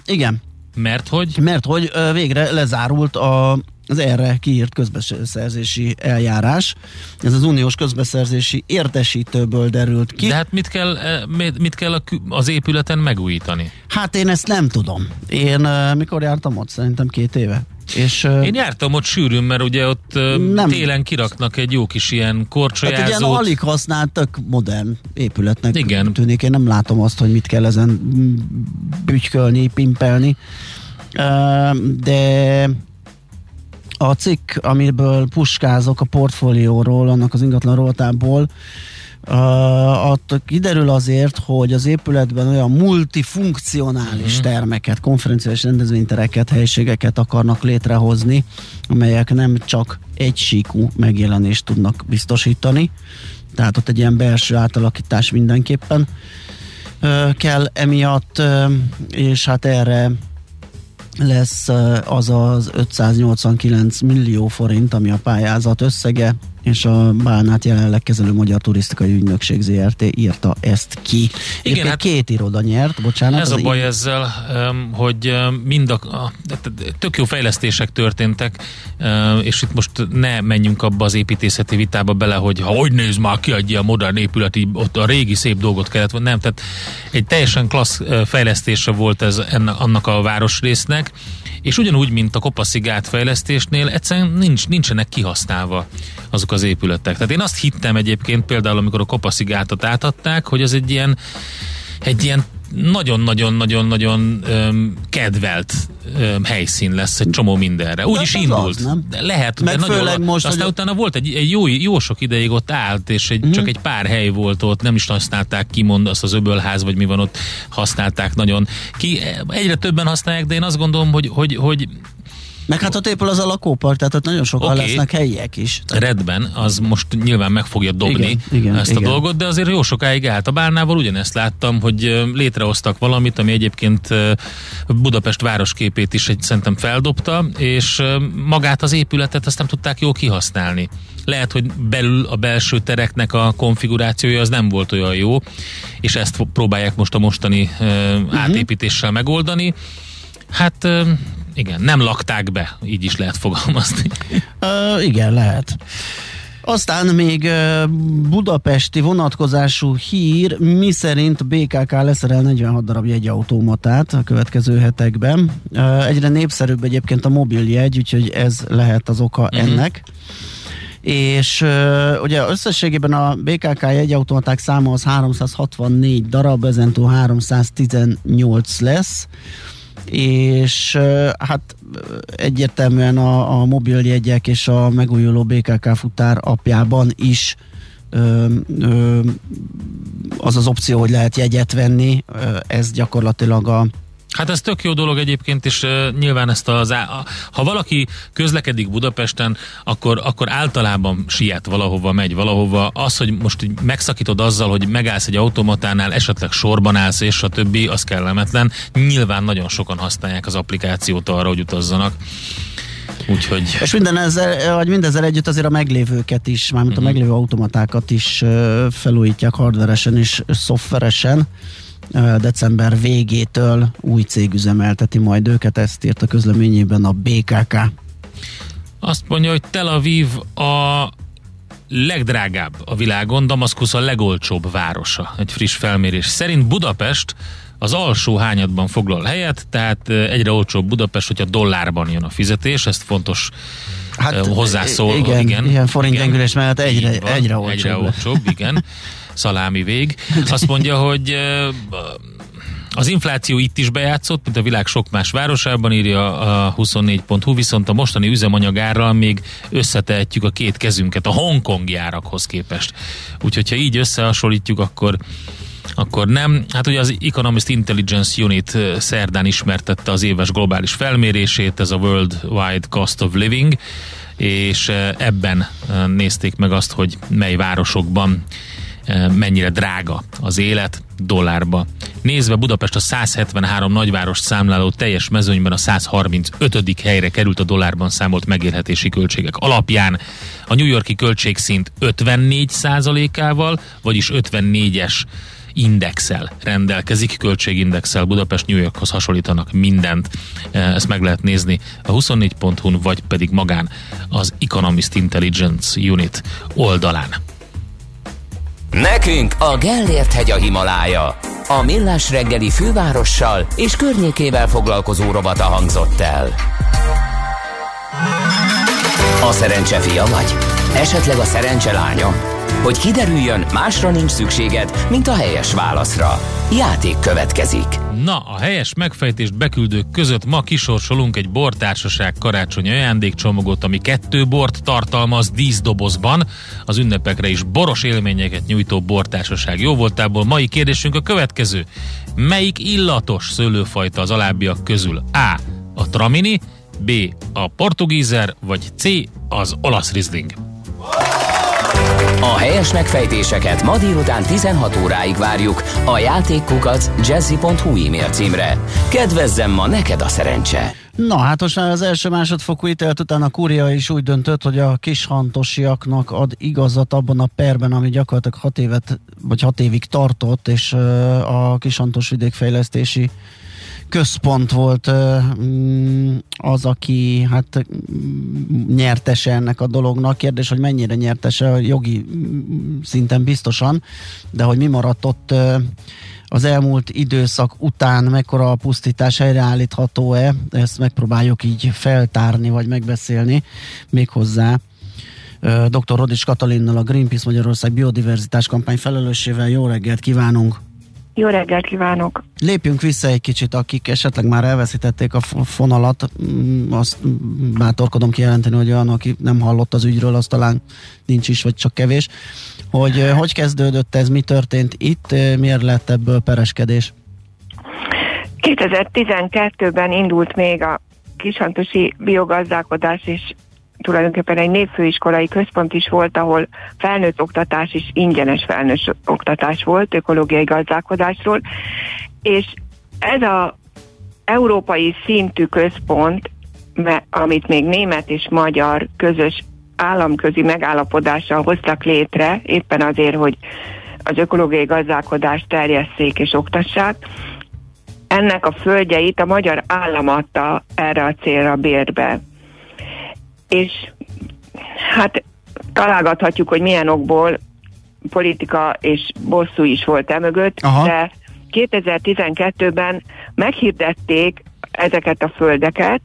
Igen. Mert hogy? Mert hogy végre lezárult a az erre kiírt közbeszerzési eljárás. Ez az uniós közbeszerzési értesítőből derült ki. De hát mit kell, eh, mit kell az épületen megújítani? Hát én ezt nem tudom. Én eh, mikor jártam ott? Szerintem két éve. És, Én jártam ott sűrűn, mert ugye ott nem, télen kiraknak egy jó kis ilyen korcsolyázót. Hát egy ilyen alig használt, tök modern épületnek Igen. tűnik. Én nem látom azt, hogy mit kell ezen bütykölni, pimpelni. De a cikk, amiből puskázok a portfólióról, annak az ingatlan rovatából, Uh, ott kiderül azért, hogy az épületben olyan multifunkcionális uh-huh. termeket, konferenciális rendezvénytereket, helyiségeket akarnak létrehozni, amelyek nem csak egy síkú megjelenést tudnak biztosítani. Tehát ott egy ilyen belső átalakítás mindenképpen uh, kell emiatt, uh, és hát erre lesz az az 589 millió forint, ami a pályázat összege, és a Bálnát jelenleg kezelő Magyar Turisztikai Ügynökség ZRT írta ezt ki. Igen, Épp hát két iroda nyert, bocsánat. Ez a baj így... ezzel, hogy mind a, tök jó fejlesztések történtek, és itt most ne menjünk abba az építészeti vitába bele, hogy ha hogy néz már ki egy ilyen modern épületi, ott a régi szép dolgot kellett, nem, tehát egy teljesen klassz fejlesztése volt ez ennek, annak a városrésznek, és ugyanúgy, mint a kopaszigát fejlesztésnél, egyszerűen nincs, nincsenek kihasználva azok az épületek. Tehát én azt hittem egyébként például, amikor a kopaszigátot átadták, hogy az egy ilyen, egy ilyen nagyon-nagyon-nagyon-nagyon kedvelt öm, helyszín lesz egy csomó mindenre. Úgy De is az indult. az, nem? De lehet, Meg de nagyon, főleg most, aztán hogy- utána volt egy, egy jó, jó sok ideig ott állt, és egy, Mhm. csak egy pár hely volt ott, nem is használták ki, mond azt az öbölház, vagy mi van ott, használták nagyon. Ki, egyre többen használják, de én azt gondolom, hogy, hogy, hogy Meg hát ott épül az a lakópark, tehát ott nagyon sokan Oké. lesznek helyiek is. Redben, az most nyilván meg fogja dobni Igen, igen, ezt igen. a dolgot, de azért jó sokáig állt. A Bálnával ugyanezt láttam, hogy létrehoztak valamit, ami egyébként Budapest városképét is egy, szerintem feldobta, és magát az épületet azt nem tudták jól kihasználni. Lehet, hogy belül a belső tereknek a konfigurációja az nem volt olyan jó, és ezt próbálják most a mostani Mhm. átépítéssel megoldani. Hát igen, nem lakták be, így is lehet fogalmazni. Ö, igen, lehet. Aztán még budapesti vonatkozású hír, mi szerint BKK leszerel 46 darab jegyautomatát a következő hetekben. Egyre népszerűbb egyébként a mobiljegy, úgyhogy ez lehet az oka Mhm. uh-huh. ennek. És ugye összességében a BKK jegyautomaták száma az 364 darab, ezentúl 318 lesz és hát egyértelműen a, a mobiljegyek és a megújuló BKK futár apjában is ö, ö, az az opció, hogy lehet jegyet venni, ez gyakorlatilag a Hát ez tök jó dolog egyébként, és uh, nyilván ezt az, a, ha valaki közlekedik Budapesten, akkor, akkor általában siet valahova, megy valahova. Az, hogy most így megszakítod azzal, hogy megállsz egy automatánál, esetleg sorban állsz, és a többi, az kellemetlen. Nyilván nagyon sokan használják az applikációt arra, hogy utazzanak. Úgyhogy... És minden ezzel, vagy mindezzel együtt azért a meglévőket is, mármint uh-huh. a meglévő automatákat is felújítják hardveresen és szoftveresen. December végétől új cég üzemelteti majd őket, ezt írt a közleményében a BKK. Azt mondja, hogy Tel Aviv a legdrágább a világon, Damaszkusz a legolcsóbb városa. Egy friss felmérés szerint Budapest az alsó hányadban foglal helyet, tehát egyre olcsóbb Budapest, hogyha dollárban jön a fizetés, ezt fontos hát, hozzászól. igen, igen, ilyen forint igen. gyengülés mellett egyre, van, egyre olcsóbb. Egyre olcsóbb, igen. Szalámi vég. Azt mondja, hogy az infláció itt is bejátszott, mint a világ sok más városában, írja a 24.hu, viszont a mostani üzemanyagárral még összetehetjük a két kezünket a hongkongi árakhoz képest. Úgyhogy ha így összehasonlítjuk, akkor akkor nem. Hát ugye az Economist Intelligence Unit szerdán ismertette az éves globális felmérését, ez a Worldwide Cost of Living, és ebben nézték meg azt, hogy mely városokban mennyire drága az élet dollárba. Nézve Budapest a 173 nagyváros számláló teljes mezőnyben a 135. helyre került a dollárban számolt megélhetési költségek alapján. A New Yorki költségszint 54 ával vagyis 54-es indexel rendelkezik, költségindexel Budapest New Yorkhoz hasonlítanak mindent. Ezt meg lehet nézni a 24.hu-n, vagy pedig magán az Economist Intelligence Unit oldalán. Nekünk a Gellért hegy a Himalája. A Millás reggeli fővárossal és környékével foglalkozó rovata hangzott el. A szerencse fia vagy? Esetleg a szerencse lánya? Hogy kiderüljön, másra nincs szükséged, mint a helyes válaszra. Játék következik. Na, a helyes megfejtést beküldők között ma kisorsolunk egy bortársaság karácsonyi ajándékcsomagot, ami kettő bort tartalmaz díszdobozban. Az ünnepekre is boros élményeket nyújtó bortársaság jó voltából. Mai kérdésünk a következő. Melyik illatos szőlőfajta az alábbiak közül? A. A tramini, B. A portugízer, vagy C. Az olasz rizling. A helyes megfejtéseket ma délután 16 óráig várjuk a játékkukac jazzy.hu e-mail címre. Kedvezzem ma neked a szerencse! Na hát most már az első másodfokú ítélet után a kúria is úgy döntött, hogy a kishantosiaknak ad igazat abban a perben, ami gyakorlatilag hat évet, vagy hat évig tartott, és a kishantos vidékfejlesztési központ volt mm, az, aki hát mm, nyertese ennek a dolognak. Kérdés, hogy mennyire nyertese, jogi mm, szinten biztosan, de hogy mi maradt ott az elmúlt időszak után mekkora a pusztítás helyreállítható-e, ezt megpróbáljuk így feltárni, vagy megbeszélni méghozzá dr. Rodics Katalinnal, a Greenpeace Magyarország biodiverzitás kampány felelőssével. Jó reggelt kívánunk! Jó reggelt kívánok! Lépjünk vissza egy kicsit, akik esetleg már elveszítették a fonalat, mm, azt bátorkodom kijelenteni, hogy olyan, aki nem hallott az ügyről, az talán nincs is, vagy csak kevés. Hogy hogy kezdődött ez, mi történt itt, miért lett ebből pereskedés? 2012-ben indult még a kishantosi biogazdálkodás, és tulajdonképpen egy népfőiskolai központ is volt, ahol felnőtt oktatás is ingyenes felnőtt oktatás volt, ökológiai gazdálkodásról, és ez a európai szintű központ, amit még német és magyar közös államközi megállapodással hoztak létre, éppen azért, hogy az ökológiai gazdálkodást terjesszék és oktassák, ennek a földjeit a magyar állam adta erre a célra bérbe. És hát találgathatjuk, hogy milyen okból politika és bosszú is volt e mögött, Aha. de 2012-ben meghirdették ezeket a földeket,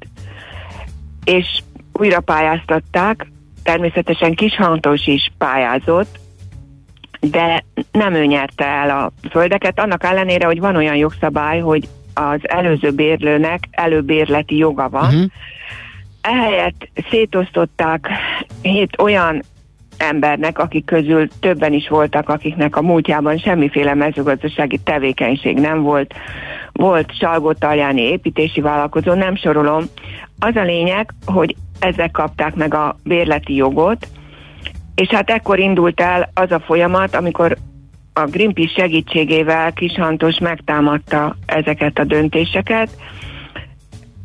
és újra pályáztatták, természetesen Kishantós is pályázott, de nem ő nyerte el a földeket, annak ellenére, hogy van olyan jogszabály, hogy az előző bérlőnek előbérleti joga van. Uh-huh. Ehelyett szétosztották hét olyan embernek, akik közül többen is voltak, akiknek a múltjában semmiféle mezőgazdasági tevékenység nem volt. Volt Salgótarjáni építési vállalkozó, nem sorolom. Az a lényeg, hogy ezek kapták meg a bérleti jogot, és hát ekkor indult el az a folyamat, amikor a Greenpeace segítségével Kishantos megtámadta ezeket a döntéseket.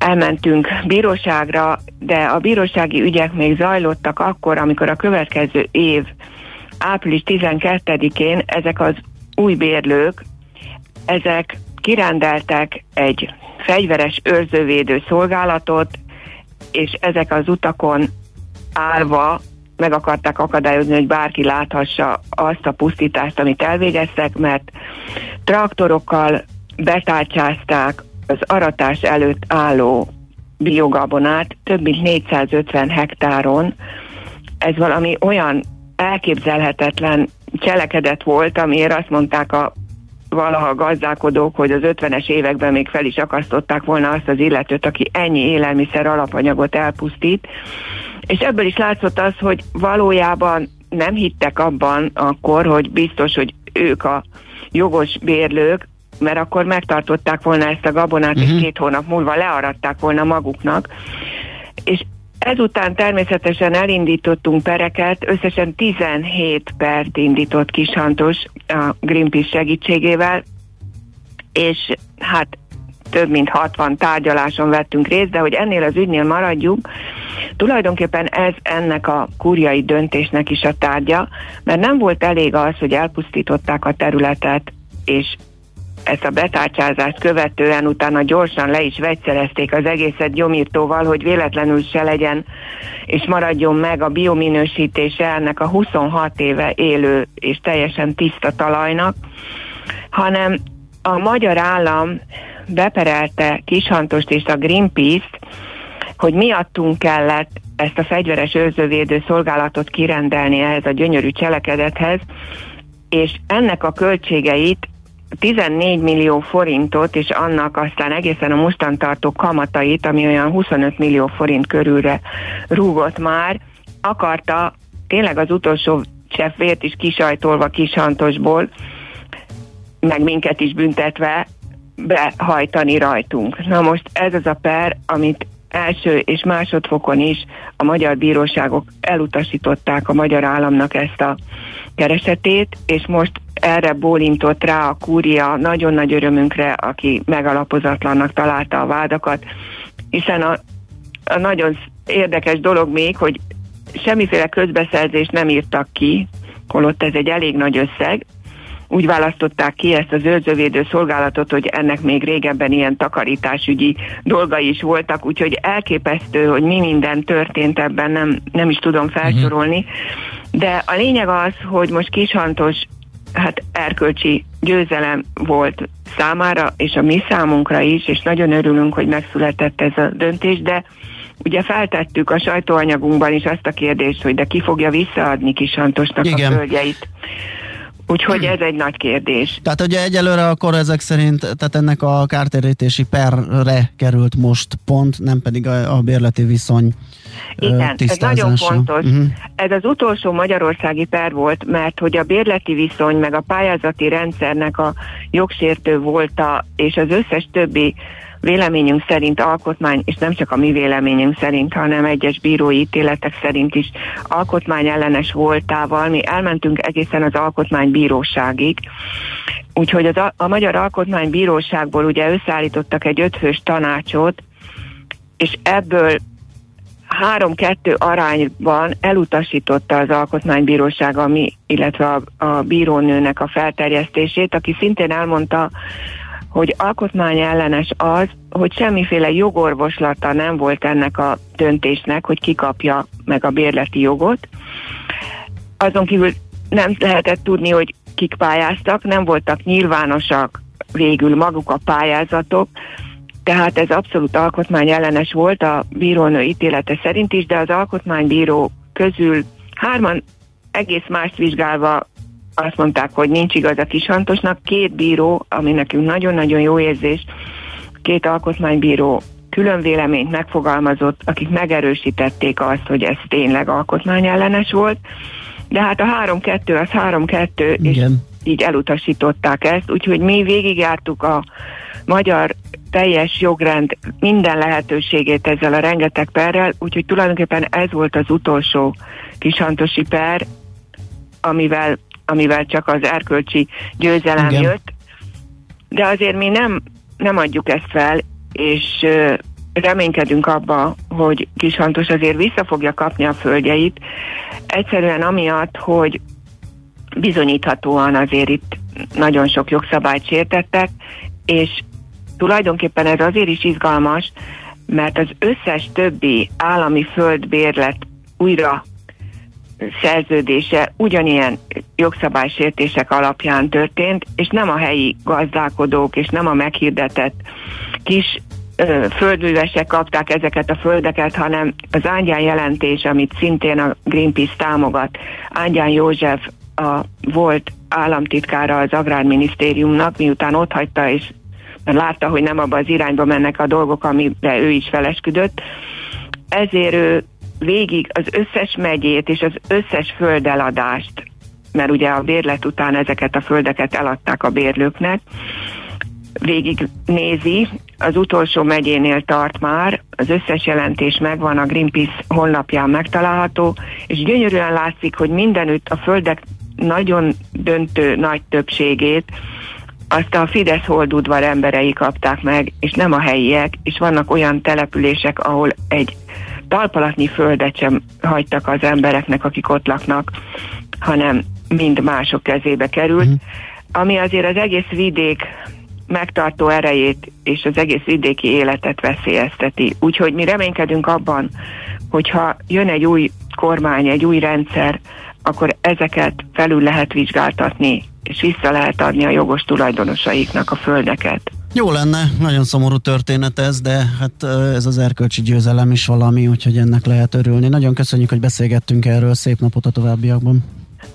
Elmentünk bíróságra, de a bírósági ügyek még zajlottak akkor, amikor a következő év április 12-én ezek az új bérlők, ezek kirendeltek egy fegyveres őrzővédő szolgálatot, és ezek az utakon állva meg akarták akadályozni, hogy bárki láthassa azt a pusztítást, amit elvégeztek, mert traktorokkal betárcsázták az aratás előtt álló biogabonát több mint 450 hektáron. Ez valami olyan elképzelhetetlen cselekedet volt, amiért azt mondták a valaha gazdálkodók, hogy az 50-es években még fel is akasztották volna azt az illetőt, aki ennyi élelmiszer alapanyagot elpusztít. És ebből is látszott az, hogy valójában nem hittek abban akkor, hogy biztos, hogy ők a jogos bérlők, mert akkor megtartották volna ezt a gabonát, uh-huh. és mhm. két hónap múlva learadták volna maguknak. És ezután természetesen elindítottunk pereket, összesen 17 pert indított Kishantos a Greenpeace segítségével, és hát több mint 60 tárgyaláson vettünk részt, de hogy ennél az ügynél maradjunk, tulajdonképpen ez ennek a kurjai döntésnek is a tárgya, mert nem volt elég az, hogy elpusztították a területet, és ezt a betárcsázást követően utána gyorsan le is vegyszerezték az egészet gyomírtóval, hogy véletlenül se legyen és maradjon meg a biominősítése ennek a 26 éve élő és teljesen tiszta talajnak, hanem a magyar állam beperelte Kishantost és a Greenpeace-t, hogy miattunk kellett ezt a fegyveres őrzővédő szolgálatot kirendelni ehhez a gyönyörű cselekedethez, és ennek a költségeit 14 millió forintot, és annak aztán egészen a mostantartó kamatait, ami olyan 25 millió forint körülre rúgott már, akarta tényleg az utolsó cseppvért is kisajtolva kishantosból, meg minket is büntetve behajtani rajtunk. Na most ez az a per, amit első és másodfokon is a magyar bíróságok elutasították a magyar államnak ezt a keresetét, és most erre bólintott rá a kúria nagyon nagy örömünkre, aki megalapozatlannak találta a vádakat, hiszen a, a nagyon érdekes dolog még, hogy semmiféle közbeszerzést nem írtak ki, holott ez egy elég nagy összeg, úgy választották ki ezt az őrzővédő szolgálatot, hogy ennek még régebben ilyen takarításügyi dolgai is voltak, úgyhogy elképesztő, hogy mi minden történt ebben, nem, nem is tudom felsorolni. De a lényeg az, hogy most Kishantos hát erkölcsi győzelem volt számára, és a mi számunkra is, és nagyon örülünk, hogy megszületett ez a döntés, de ugye feltettük a sajtóanyagunkban is azt a kérdést, hogy de ki fogja visszaadni Kisantosnak Igen. a földjeit. Úgyhogy ez egy nagy kérdés. Tehát ugye egyelőre akkor ezek szerint, tehát ennek a kártérítési perre került most pont, nem pedig a, a bérleti viszony Igen, ez nagyon fontos. Uh-huh. Ez az utolsó magyarországi per volt, mert hogy a bérleti viszony, meg a pályázati rendszernek a jogsértő volta, és az összes többi véleményünk szerint alkotmány, és nem csak a mi véleményünk szerint, hanem egyes bírói ítéletek szerint is alkotmány ellenes voltával. Mi elmentünk egészen az alkotmánybíróságig, úgyhogy az a, a Magyar Alkotmánybíróságból ugye összeállítottak egy ötfős tanácsot, és ebből három-kettő arányban elutasította az alkotmánybíróság, ami, illetve a, a bírónőnek a felterjesztését, aki szintén elmondta, hogy alkotmány ellenes az, hogy semmiféle jogorvoslata nem volt ennek a döntésnek, hogy kikapja meg a bérleti jogot. Azon kívül nem lehetett tudni, hogy kik pályáztak, nem voltak nyilvánosak végül maguk a pályázatok, tehát ez abszolút alkotmány ellenes volt a bírónő ítélete szerint is, de az alkotmánybíró közül hárman egész mást vizsgálva azt mondták, hogy nincs igaz a Kishantosnak. Két bíró, ami nekünk nagyon-nagyon jó érzés, két alkotmánybíró külön véleményt megfogalmazott, akik megerősítették azt, hogy ez tényleg alkotmányellenes volt, de hát a 3-2 az 3-2, és így elutasították ezt, úgyhogy mi végigjártuk a magyar teljes jogrend minden lehetőségét ezzel a rengeteg perrel, úgyhogy tulajdonképpen ez volt az utolsó kisantosi per, amivel amivel csak az erkölcsi győzelem Igen. jött. De azért mi nem, nem adjuk ezt fel, és reménykedünk abba, hogy Kishantos azért vissza fogja kapni a földjeit, egyszerűen amiatt, hogy bizonyíthatóan azért itt nagyon sok jogszabályt sértettek, és tulajdonképpen ez azért is izgalmas, mert az összes többi állami földbérlet újra szerződése ugyanilyen jogszabálysértések alapján történt, és nem a helyi gazdálkodók, és nem a meghirdetett kis földművesek kapták ezeket a földeket, hanem az Ángyán jelentés, amit szintén a Greenpeace támogat. Ángyán József a volt államtitkára az Agrárminisztériumnak, miután ott hagyta, és látta, hogy nem abba az irányba mennek a dolgok, amiben ő is felesküdött. Ezért ő végig az összes megyét és az összes földeladást, mert ugye a bérlet után ezeket a földeket eladták a bérlőknek, végig nézi, az utolsó megyénél tart már, az összes jelentés megvan, a Greenpeace honlapján megtalálható, és gyönyörűen látszik, hogy mindenütt a földek nagyon döntő nagy többségét azt a Fidesz holdudvar emberei kapták meg, és nem a helyiek, és vannak olyan települések, ahol egy talpalatnyi földet sem hagytak az embereknek, akik ott laknak, hanem mind mások kezébe került, mm. ami azért az egész vidék megtartó erejét és az egész vidéki életet veszélyezteti. Úgyhogy mi reménykedünk abban, hogyha jön egy új kormány, egy új rendszer, akkor ezeket felül lehet vizsgáltatni, és vissza lehet adni a jogos tulajdonosaiknak a földeket. Jó lenne, nagyon szomorú történet ez, de hát ez az erkölcsi győzelem is valami, úgyhogy ennek lehet örülni. Nagyon köszönjük, hogy beszélgettünk erről, szép napot a továbbiakban.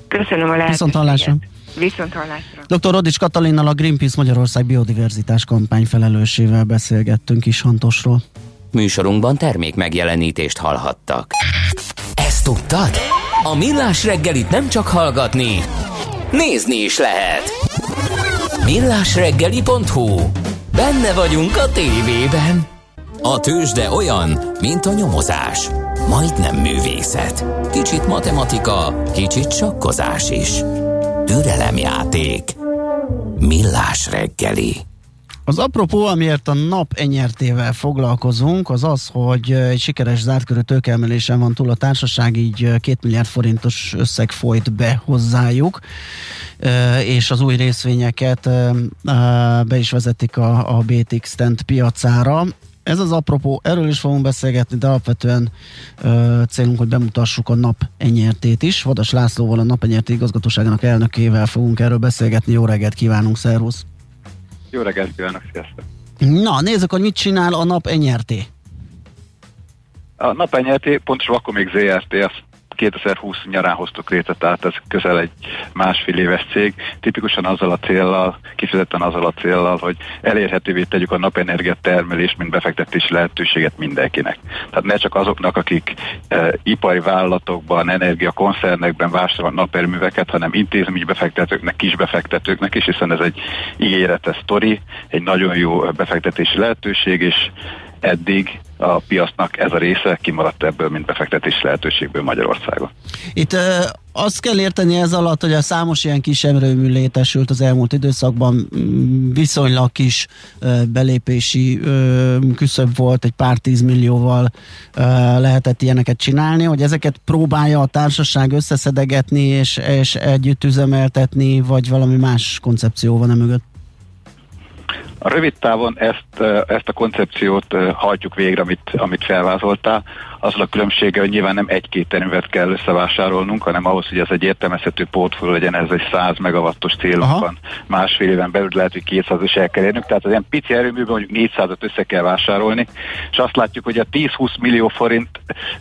Köszönöm a lehetőséget. Viszont hallásra. Viszont hallásra. Dr. Rodics Katalinnal a Greenpeace Magyarország biodiverzitás kampány felelősével beszélgettünk is Hantosról. Műsorunkban termék megjelenítést hallhattak. Ezt tudtad? A Millás reggelit nem csak hallgatni, nézni is lehet. Millásreggeli.hu Benne vagyunk a tévében. A tőzsde olyan, mint a nyomozás. Majdnem művészet. Kicsit matematika, kicsit sakkozás is. Türelemjáték. Millás reggeli. Az apropó, amiért a nap enyertével foglalkozunk, az az, hogy egy sikeres zártkörű tőkeemelésen van túl a társaság, így két milliárd forintos összeg folyt be hozzájuk, és az új részvényeket be is vezetik a, a BTX Tent piacára. Ez az apropó, erről is fogunk beszélgetni, de alapvetően ö, célunk, hogy bemutassuk a nap enyertét is. Vadas Lászlóval, a nap enyerté igazgatóságának elnökével fogunk erről beszélgetni. Jó reggelt kívánunk, szervusz! Jó reggelt kívánok, sziasztok! Na, nézzük, hogy mit csinál a nap enyerté. A nap enyerté, pontosan akkor még ZRT, azt 2020 nyarán hoztuk létre, tehát ez közel egy másfél éves cég, tipikusan azzal a céllal, kifejezetten azzal a céllal, hogy elérhetővé tegyük a napenergia termelés, mint befektetési lehetőséget mindenkinek. Tehát ne csak azoknak, akik e, ipari vállalatokban, energiakoncernekben vásárolnak naperőműveket, hanem intézményi befektetőknek, kisbefektetőknek is, hiszen ez egy ígéretes sztori, egy nagyon jó befektetési lehetőség, és eddig a piacnak ez a része kimaradt ebből, mint befektetési lehetőségből Magyarországon. Itt ö, azt kell érteni ez alatt, hogy a számos ilyen kis erőmű létesült az elmúlt időszakban, viszonylag kis ö, belépési ö, küszöbb volt, egy pár tízmillióval ö, lehetett ilyeneket csinálni, hogy ezeket próbálja a társaság összeszedegetni és, és együtt üzemeltetni, vagy valami más koncepció van e mögött? A rövid távon ezt, ezt a koncepciót hajtjuk végre, amit, amit felvázoltál azzal a különbsége, hogy nyilván nem egy-két terület kell összevásárolnunk, hanem ahhoz, hogy ez egy értelmezhető portfólió legyen, ez egy 100 megawattos célunk van. Másfél éven belül lehet, hogy 200 is el kell érnünk, tehát az ilyen pici erőműben mondjuk 400-at össze kell vásárolni, és azt látjuk, hogy a 10-20 millió forint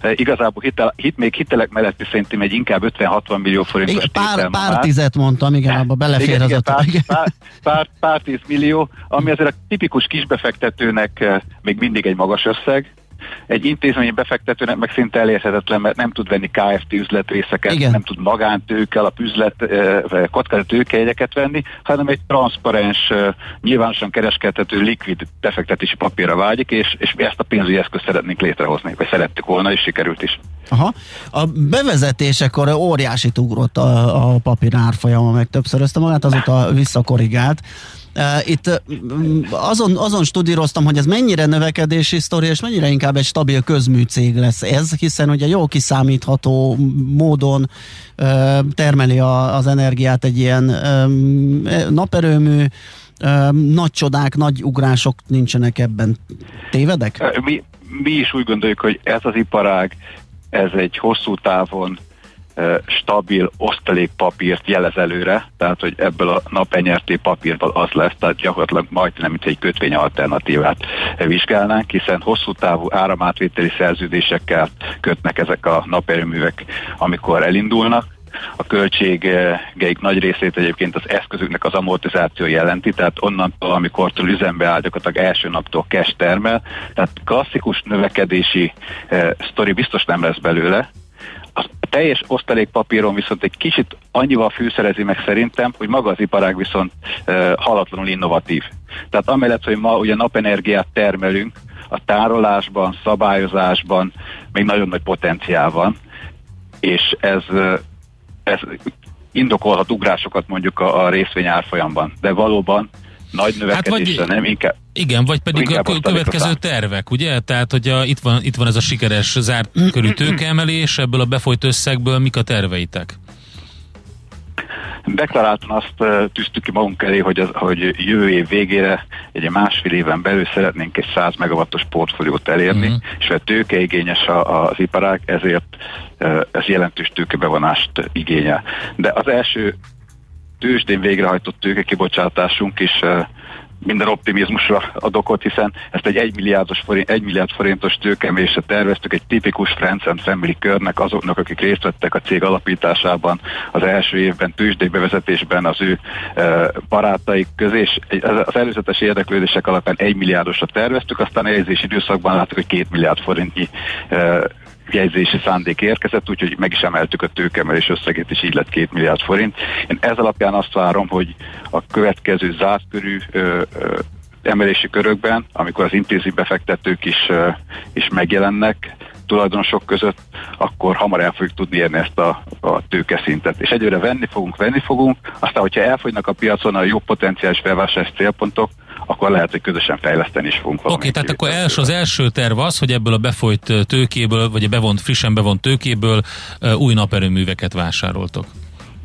eh, igazából hitel, hit, még hitelek mellett szerintem egy inkább 50-60 millió forint. Igen, pár, pár tizet mondtam, igen, abba belefér igen, az igen, pár, pár, pár, pár tíz millió, ami azért a tipikus kisbefektetőnek eh, még mindig egy magas összeg, egy intézményi befektetőnek meg szinte elérhetetlen, mert nem tud venni KFT üzletrészeket, Igen. nem tud magántőke, alap üzlet, kockázat tőkejegyeket venni, hanem egy transzparens, nyilvánosan kereskedhető, likvid befektetési papírra vágyik, és, és mi ezt a pénzügyi eszközt szeretnénk létrehozni, vagy szerettük volna, és sikerült is. Aha. A bevezetésekor óriási ugrott a, a papír árfolyama, meg többszörözte magát, azóta visszakorrigált. Itt azon, azon studíroztam, hogy ez mennyire növekedési sztori, és mennyire inkább egy stabil közműcég lesz ez, hiszen ugye jó kiszámítható módon termeli a, az energiát egy ilyen naperőmű, nagy csodák, nagy ugrások nincsenek ebben. Tévedek? Mi, mi is úgy gondoljuk, hogy ez az iparág, ez egy hosszú távon stabil osztalékpapírt jelez előre, tehát hogy ebből a napenyerté papírból az lesz, tehát gyakorlatilag majdnem, mint egy kötvény alternatívát vizsgálnánk, hiszen hosszú távú áramátvételi szerződésekkel kötnek ezek a naperőművek, amikor elindulnak, a költségeik nagy részét egyébként az eszközüknek az amortizáció jelenti, tehát onnantól, amikor üzembe áll, gyakorlatilag első naptól cash termel, tehát klasszikus növekedési eh, sztori biztos nem lesz belőle, a teljes osztalékpapíron viszont egy kicsit annyival fűszerezi meg szerintem, hogy maga az iparág viszont e, halatlanul innovatív. Tehát amellett, hogy ma ugye napenergiát termelünk, a tárolásban, szabályozásban még nagyon nagy potenciál van, és ez, ez indokolhat ugrásokat mondjuk a, a részvény árfolyamban. De valóban nagy növekedésre hát vagy, nem, inkább igen, vagy pedig a következő tervek, ugye? Tehát, hogy a, itt, van, itt van ez a sikeres zárt körű tőkeemelés, ebből a befolyt összegből mik a terveitek? Deklaráltan azt tűztük ki magunk elé, hogy, az, hogy jövő év végére, egy másfél éven belül szeretnénk egy 100 megawattos portfóliót elérni, uh-huh. és a tőkeigényes a, az iparág, ezért ez jelentős tőkebevonást igényel. De az első tőzsdén végrehajtott tőkekibocsátásunk is uh, minden optimizmusra ad okot, hiszen ezt egy 1 milliárdos forint, 1 milliárd forintos tőkemésre terveztük egy tipikus Friends and Family körnek azoknak, akik részt vettek a cég alapításában az első évben, tőzsdék bevezetésben az ő e, barátaik közé, és az előzetes érdeklődések alapján 1 milliárdosra terveztük, aztán a időszakban láttuk, hogy 2 milliárd forintnyi e, jegyzési szándék érkezett, úgyhogy meg is emeltük a tőkemelés összegét, és így lett két milliárd forint. Én ez alapján azt várom, hogy a következő zártkörű emelési körökben, amikor az intézi befektetők is, ö, is megjelennek, tulajdonosok között, akkor hamar el fogjuk tudni érni ezt a, a tőkeszintet. És egyre venni fogunk, venni fogunk, aztán, hogyha elfogynak a piacon a jó potenciális felvásárlási célpontok, akkor lehet, hogy közösen fejleszteni is fogunk. Oké, okay, tehát akkor els, az első terv az, hogy ebből a befolyt tőkéből, vagy a bevont, frissen bevont tőkéből új naperőműveket vásároltok.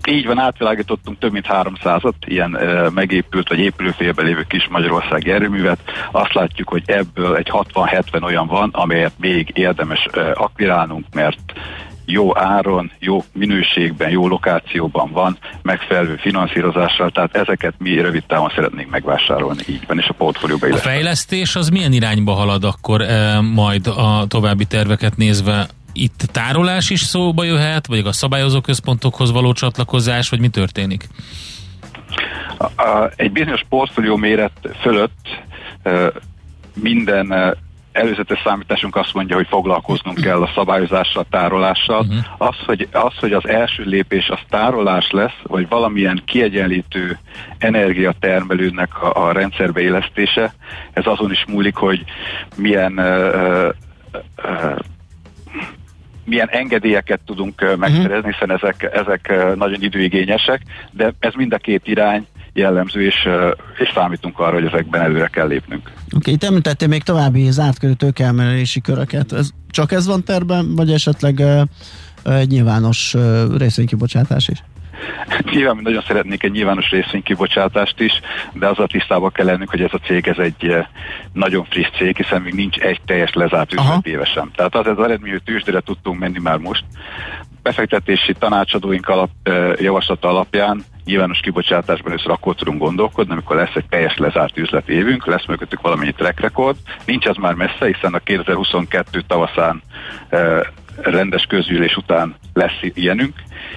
Így van, átvilágítottunk több mint 300-at ilyen e, megépült vagy épülőfélben lévő kis magyarországi erőművet. Azt látjuk, hogy ebből egy 60-70 olyan van, amelyet még érdemes e, akvirálnunk, mert jó áron, jó minőségben, jó lokációban van, megfelelő finanszírozással, tehát ezeket mi rövid távon szeretnénk megvásárolni, így van, és a portfólióba A fejlesztés az milyen irányba halad akkor e, majd a további terveket nézve itt tárolás is szóba jöhet, vagy a szabályozó központokhoz való csatlakozás, vagy mi történik? A, a, egy bizonyos portfólió méret fölött e, minden e, előzetes számításunk azt mondja, hogy foglalkoznunk kell a szabályozással, a tárolással. Uh-huh. Az, hogy, az, hogy az első lépés az tárolás lesz, vagy valamilyen kiegyenlítő energiatermelőnek a, a rendszerbe élesztése, ez azon is múlik, hogy milyen uh, uh, milyen engedélyeket tudunk megszerezni, hiszen ezek, ezek nagyon időigényesek, de ez mind a két irány jellemző, és, és számítunk arra, hogy ezekben előre kell lépnünk. Oké, okay, itt említettél még további zárt körű tőkeemelési köröket. Ez, csak ez van terben, vagy esetleg egy nyilvános uh, részvénykibocsátás is? Nyilván mi nagyon szeretnék egy nyilvános részvénykibocsátást is, de az a tisztában kell lennünk, hogy ez a cég ez egy nagyon friss cég, hiszen még nincs egy teljes lezárt üzlet évesen. Tehát az, az eredmény, hogy tűzsdére tudtunk menni már most. Befektetési tanácsadóink alap, javaslata alapján nyilvános kibocsátásban először akkor tudunk gondolkodni, amikor lesz egy teljes lezárt üzletévünk, lesz mögöttük valamennyi track record. Nincs az már messze, hiszen a 2022 tavaszán rendes közgyűlés után lesz ilyenünk.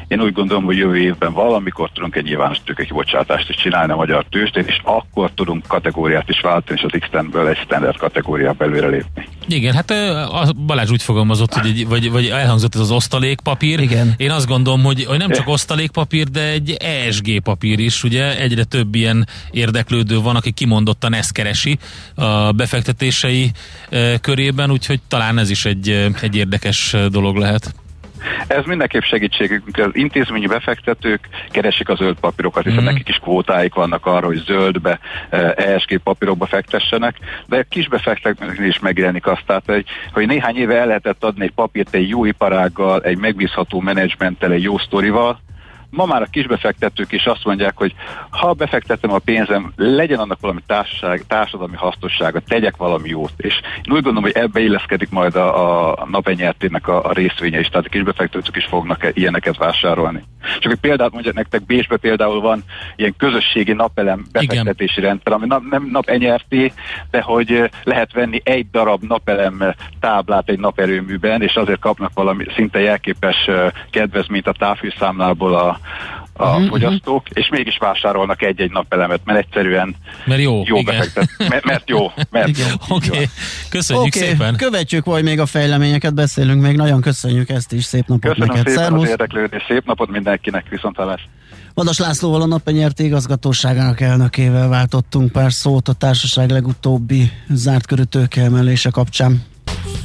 Én úgy gondolom, hogy jövő évben valamikor tudunk egy nyilvános tőkekibocsátást is csinálni a magyar tőzsdén, és akkor tudunk kategóriát is váltani, és az x egy standard kategóriába előre lépni. Igen, hát a Balázs úgy fogalmazott, hogy egy, vagy, vagy elhangzott ez az osztalékpapír. Igen. Én azt gondolom, hogy, hogy nem csak osztalékpapír, de egy ESG papír is, ugye egyre több ilyen érdeklődő van, aki kimondottan ezt keresi a befektetései körében, úgyhogy talán ez is egy, egy érdekes dolog lehet. Ez mindenképp segítségünk. Az intézményi befektetők keresik a zöld papírokat, hiszen mm. nekik is kvótáik vannak arra, hogy zöldbe, ESG papírokba fektessenek, de a kis befektetőknél is megjelenik azt, tehát, hogy, hogy néhány éve el lehetett adni egy papírt egy jó iparággal, egy megbízható menedzsmenttel, egy jó sztorival, ma már a kisbefektetők is azt mondják, hogy ha befektetem a pénzem, legyen annak valami társaság, társadalmi hasznossága, tegyek valami jót. És én úgy gondolom, hogy ebbe illeszkedik majd a, a napenyertének a, a részvénye is, tehát a kisbefektetők is fognak ilyeneket vásárolni. Csak egy példát mondjak nektek, Bécsbe például van ilyen közösségi napelem befektetési Igen. rendszer, ami nem napenyerté, de hogy lehet venni egy darab napelem táblát egy naperőműben, és azért kapnak valami szinte jelképes kedvezményt a távfűszámlából a, a uh-huh, fogyasztók, és mégis vásárolnak egy-egy napelemet, mert egyszerűen mert jó, jó befektet, mert, mert jó. Mert Oké, okay. köszönjük okay. szépen. Követjük vagy még a fejleményeket, beszélünk még, nagyon köszönjük ezt is, szép napot Köszönöm neked. szépen Szervusz. az érdeklődés, szép napot mindenkinek, viszontlátás. Vadas Lászlóval a napenyerti igazgatóságának elnökével váltottunk pár szót a társaság legutóbbi zárt körű tőkeemelése kapcsán.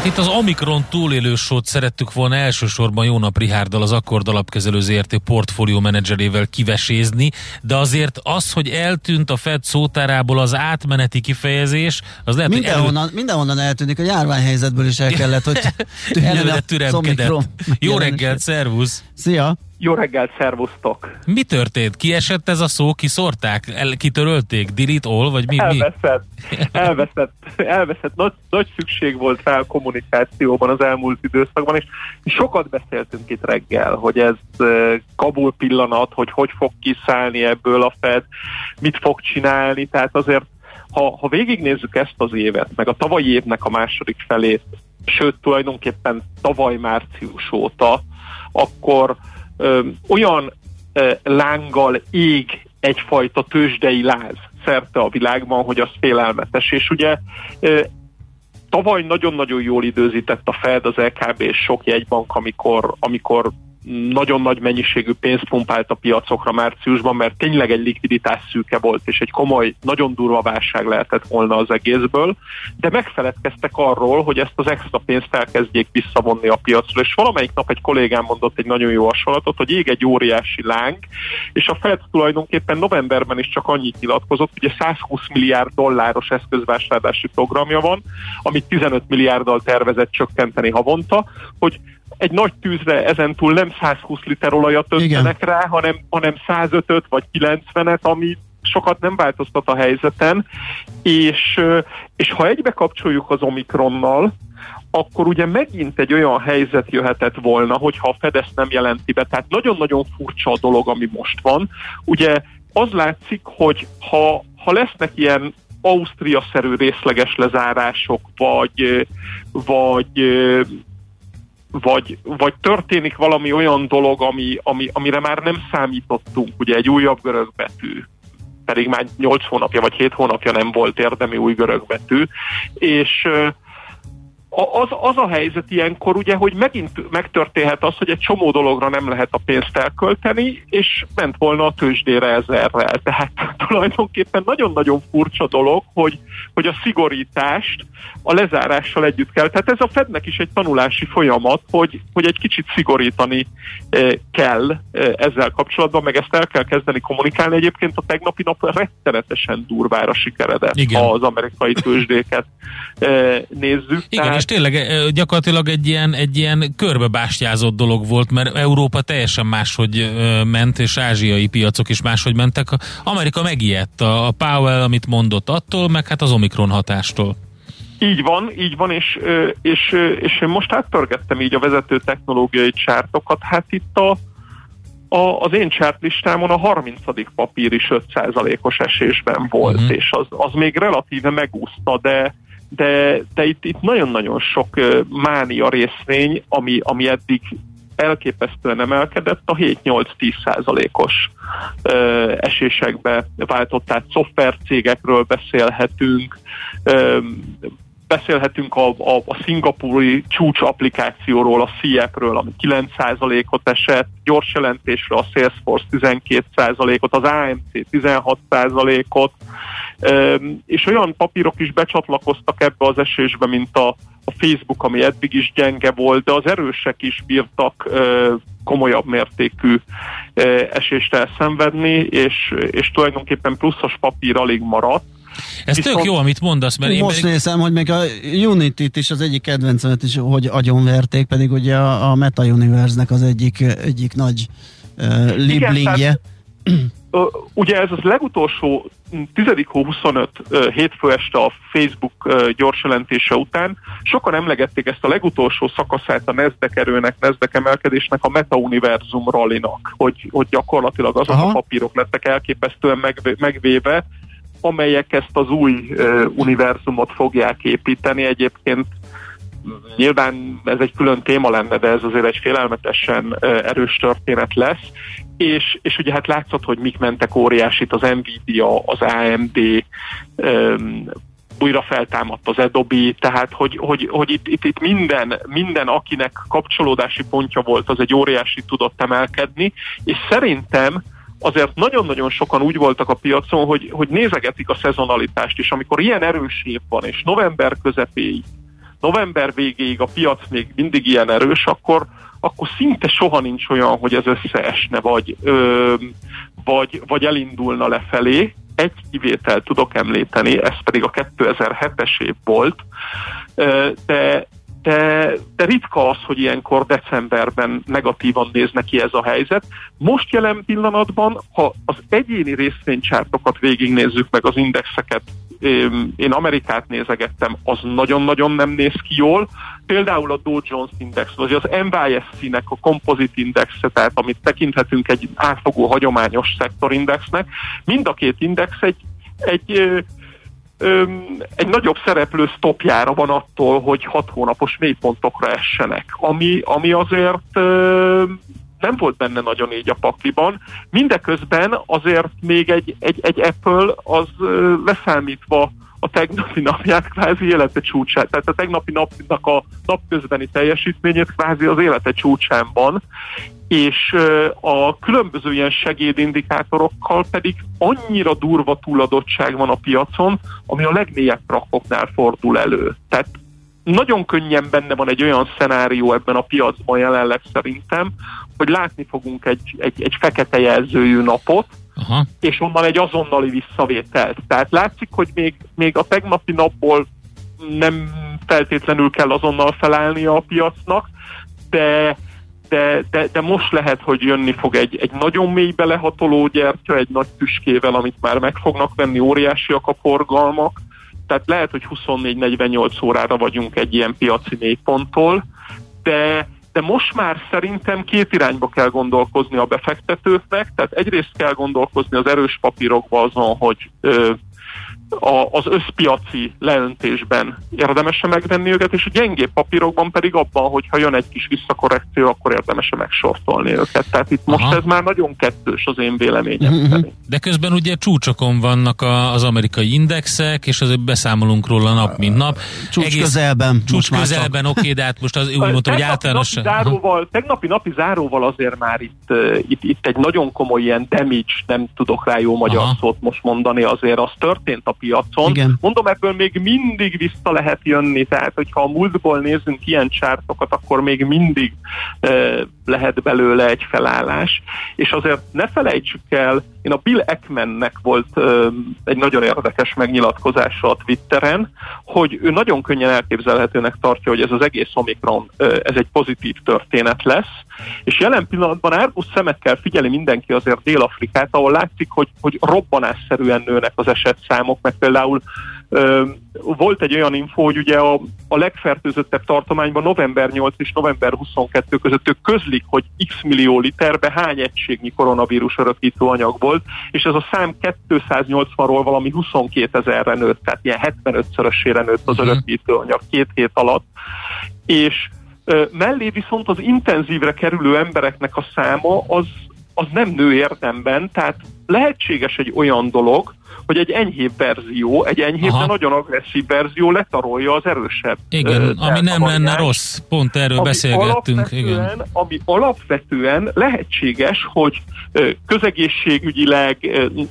Hát itt az Omikron túlélő sót szerettük volna elsősorban Jónap Rihárdal, az Akkord alapkezelő ZRT portfólió menedzserével kivesézni, de azért az, hogy eltűnt a Fed szótárából az átmeneti kifejezés, az lehet, mindenhonnan, hogy elő... mindenhonnan eltűnik, a járványhelyzetből is el kellett, hogy előre türemkedett. Jó reggelt, szervusz! Szia! Jó reggelt, szervusztok! Mi történt? Kiesett ez a szó? Kiszorták? El, kitörölték? Delete all? Vagy mi? Elveszett. Mi? Elveszett. Elveszett. Nagy, nagy szükség volt rá a kommunikációban az elmúlt időszakban, és sokat beszéltünk itt reggel, hogy ez Kabul pillanat, hogy hogy fog kiszállni ebből a Fed, mit fog csinálni, tehát azért ha, ha végignézzük ezt az évet, meg a tavalyi évnek a második felét, sőt tulajdonképpen tavaly március óta, akkor olyan lánggal ég egyfajta tőzsdei láz szerte a világban, hogy az félelmetes. És ugye ö, tavaly nagyon-nagyon jól időzített a Fed, az LKB és sok jegybank, amikor, amikor nagyon nagy mennyiségű pénzt pumpált a piacokra márciusban, mert tényleg egy likviditás szűke volt, és egy komoly, nagyon durva válság lehetett volna az egészből, de megfeledkeztek arról, hogy ezt az extra pénzt elkezdjék visszavonni a piacról, és valamelyik nap egy kollégám mondott egy nagyon jó hasonlatot, hogy ég egy óriási láng, és a Fed tulajdonképpen novemberben is csak annyit nyilatkozott, hogy 120 milliárd dolláros eszközvásárlási programja van, amit 15 milliárddal tervezett csökkenteni havonta, hogy egy nagy tűzre ezentúl nem 120 liter olajat öntenek rá, hanem, hanem 105 vagy 90-et, ami sokat nem változtat a helyzeten, és, és ha egybe kapcsoljuk az Omikronnal, akkor ugye megint egy olyan helyzet jöhetett volna, hogyha a Fed ezt nem jelenti be. Tehát nagyon-nagyon furcsa a dolog, ami most van. Ugye az látszik, hogy ha, ha lesznek ilyen Ausztria-szerű részleges lezárások, vagy, vagy vagy, vagy történik valami olyan dolog, ami, ami, amire már nem számítottunk, ugye egy újabb görög betű, pedig már 8 hónapja vagy 7 hónapja nem volt érdemi új görög betű, és az, az a helyzet ilyenkor ugye, hogy megint megtörténhet az, hogy egy csomó dologra nem lehet a pénzt elkölteni, és ment volna a tőzsdére ezerrel. Tehát tulajdonképpen nagyon-nagyon furcsa dolog, hogy, hogy a szigorítást a lezárással együtt kell. Tehát ez a Fednek is egy tanulási folyamat, hogy, hogy egy kicsit szigorítani eh, kell eh, ezzel kapcsolatban, meg ezt el kell kezdeni kommunikálni. Egyébként a tegnapi nap rettenetesen durvára sikeredett, Igen. ha az amerikai tőzsdéket eh, nézzük. Igen. És tényleg gyakorlatilag egy ilyen, egy ilyen körbebástyázott dolog volt, mert Európa teljesen máshogy ment, és ázsiai piacok is máshogy mentek. Amerika megijedt a Powell, amit mondott attól, meg hát az Omikron hatástól. Így van, így van, és, és, és most átpörgettem így a vezető technológiai csártokat. Hát itt a, a, az én csártlistámon a 30. papír is 5%-os esésben volt, uh-huh. és az, az még relatíve megúszta, de, de, de itt, itt nagyon-nagyon sok mánia részvény, ami, ami eddig elképesztően emelkedett, a 7-8-10 százalékos esésekbe váltott, tehát szoftvercégekről beszélhetünk, ö, beszélhetünk a, a, a szingapúri csúcs applikációról, a CIEP-ről, ami 9%-ot esett, gyors jelentésről a Salesforce 12%-ot, az AMC 16%-ot, és olyan papírok is becsatlakoztak ebbe az esésbe, mint a, a Facebook, ami eddig is gyenge volt, de az erősek is bírtak komolyabb mértékű esést elszenvedni, és, és tulajdonképpen pluszos papír alig maradt. Ez Viszont tök jó, amit mondasz, mert én Most pedig... nézem, hogy még a Unity-t is az egyik kedvencemet is, hogy agyonverték, pedig ugye a, a Meta Universe-nek az egyik, egyik nagy uh, liblingje. ugye ez az legutolsó 10. hó 25 hétfő este a Facebook gyors jelentése után sokan emlegették ezt a legutolsó szakaszát a Nasdaq erőnek, Nasdaq emelkedésnek a Meta Univerzum rallinak, hogy, hogy gyakorlatilag azok Aha. a papírok lettek elképesztően megvéve, amelyek ezt az új uh, univerzumot fogják építeni. Egyébként nyilván ez egy külön téma lenne, de ez azért egy félelmetesen uh, erős történet lesz. És, és ugye hát látszott, hogy mik mentek óriásit az Nvidia, az AMD, um, újra feltámadt az Adobe, tehát hogy, hogy, hogy itt, itt, itt minden, minden, akinek kapcsolódási pontja volt, az egy óriási tudott emelkedni, és szerintem azért nagyon-nagyon sokan úgy voltak a piacon, hogy, hogy nézegetik a szezonalitást is. Amikor ilyen erős év van, és november közepéig, november végéig a piac még mindig ilyen erős, akkor, akkor szinte soha nincs olyan, hogy ez összeesne, vagy, ö, vagy, vagy elindulna lefelé. Egy kivételt tudok említeni, ez pedig a 2007-es év volt, de, de, de ritka az, hogy ilyenkor decemberben negatívan néz neki ez a helyzet. Most jelen pillanatban, ha az egyéni részvénycsártokat végignézzük meg az indexeket, én Amerikát nézegettem, az nagyon-nagyon nem néz ki jól. Például a Dow Jones Index, vagy az NYSC-nek a Composite Indexe, tehát amit tekinthetünk egy átfogó hagyományos szektorindexnek, mind a két index egy, egy egy nagyobb szereplő stopjára van attól, hogy hat hónapos mélypontokra essenek, ami, ami azért nem volt benne nagyon így a pakliban. Mindeközben azért még egy, egy, egy Apple az leszámítva a tegnapi napját kvázi élete csúcsát. Tehát a tegnapi napnak a napközbeni teljesítményét kvázi az élete csúcsán van, és a különböző ilyen segédindikátorokkal pedig annyira durva túladottság van a piacon, ami a legmélyebb rakoknál fordul elő. Tehát nagyon könnyen benne van egy olyan szenárió ebben a piacban jelenleg szerintem, hogy látni fogunk egy, egy, egy fekete jelzőjű napot, Aha. és onnan egy azonnali visszavételt. Tehát látszik, hogy még, még a tegnapi napból nem feltétlenül kell azonnal felállni a piacnak, de de, de, de most lehet, hogy jönni fog egy, egy nagyon mély belehatoló gyertya, egy nagy tüskével, amit már meg fognak venni, óriásiak a forgalmak, tehát lehet, hogy 24-48 órára vagyunk egy ilyen piaci mélyponttól, de, de most már szerintem két irányba kell gondolkozni a befektetőknek, tehát egyrészt kell gondolkozni az erős papírokba azon, hogy ö, a, az összpiaci leöntésben érdemes megvenni őket, és a gyengébb papírokban pedig abban, hogyha jön egy kis visszakorrekció, akkor érdemes megsortolni őket. Tehát itt most Aha. ez már nagyon kettős az én véleményem Mhm. szerint. De közben ugye csúcsokon vannak a, az amerikai indexek, és azért beszámolunk róla nap, mint nap. Csúcs közelben. Csúcs most közelben, oké, de hát most az, úgy mondtam, hogy Tegnapi általános... napi záróval, tegnapi napi záróval azért már itt, itt, itt egy nagyon komoly ilyen damage, nem tudok rá jó magyar Aha. szót most mondani, azért az történt a piacon. Igen. Mondom, ebből még mindig vissza lehet jönni, tehát hogyha a múltból nézünk ilyen csártokat, akkor még mindig uh, lehet belőle egy felállás. És azért ne felejtsük el, én a Bill Ekmannek volt uh, egy nagyon érdekes megnyilatkozása a Twitteren, hogy ő nagyon könnyen elképzelhetőnek tartja, hogy ez az egész Omikron, uh, ez egy pozitív történet lesz, és jelen pillanatban árgus szemekkel figyeli mindenki azért Dél-Afrikát, ahol látszik, hogy, hogy robbanásszerűen nőnek az esetszámok, meg például Ö, volt egy olyan info, hogy ugye a, a legfertőzöttebb tartományban november 8 és november 22 között ők közlik, hogy x millió literbe hány egységnyi koronavírus örökítő anyag volt, és ez a szám 280-ról valami 22 ezerre nőtt, tehát ilyen 75-szörösére nőtt az Mhm. örökítő anyag két hét alatt, és mellé viszont az intenzívre kerülő embereknek a száma az, az nem nő érdemben, tehát lehetséges egy olyan dolog, hogy egy enyhébb verzió, egy enyhébb, Aha. de nagyon agresszív verzió letarolja az erősebb. Igen, ö, ami nem lenne variánst, rossz, pont erről ami beszélgettünk. alapvetően, Igen. Ami alapvetően lehetséges, hogy közegészségügyileg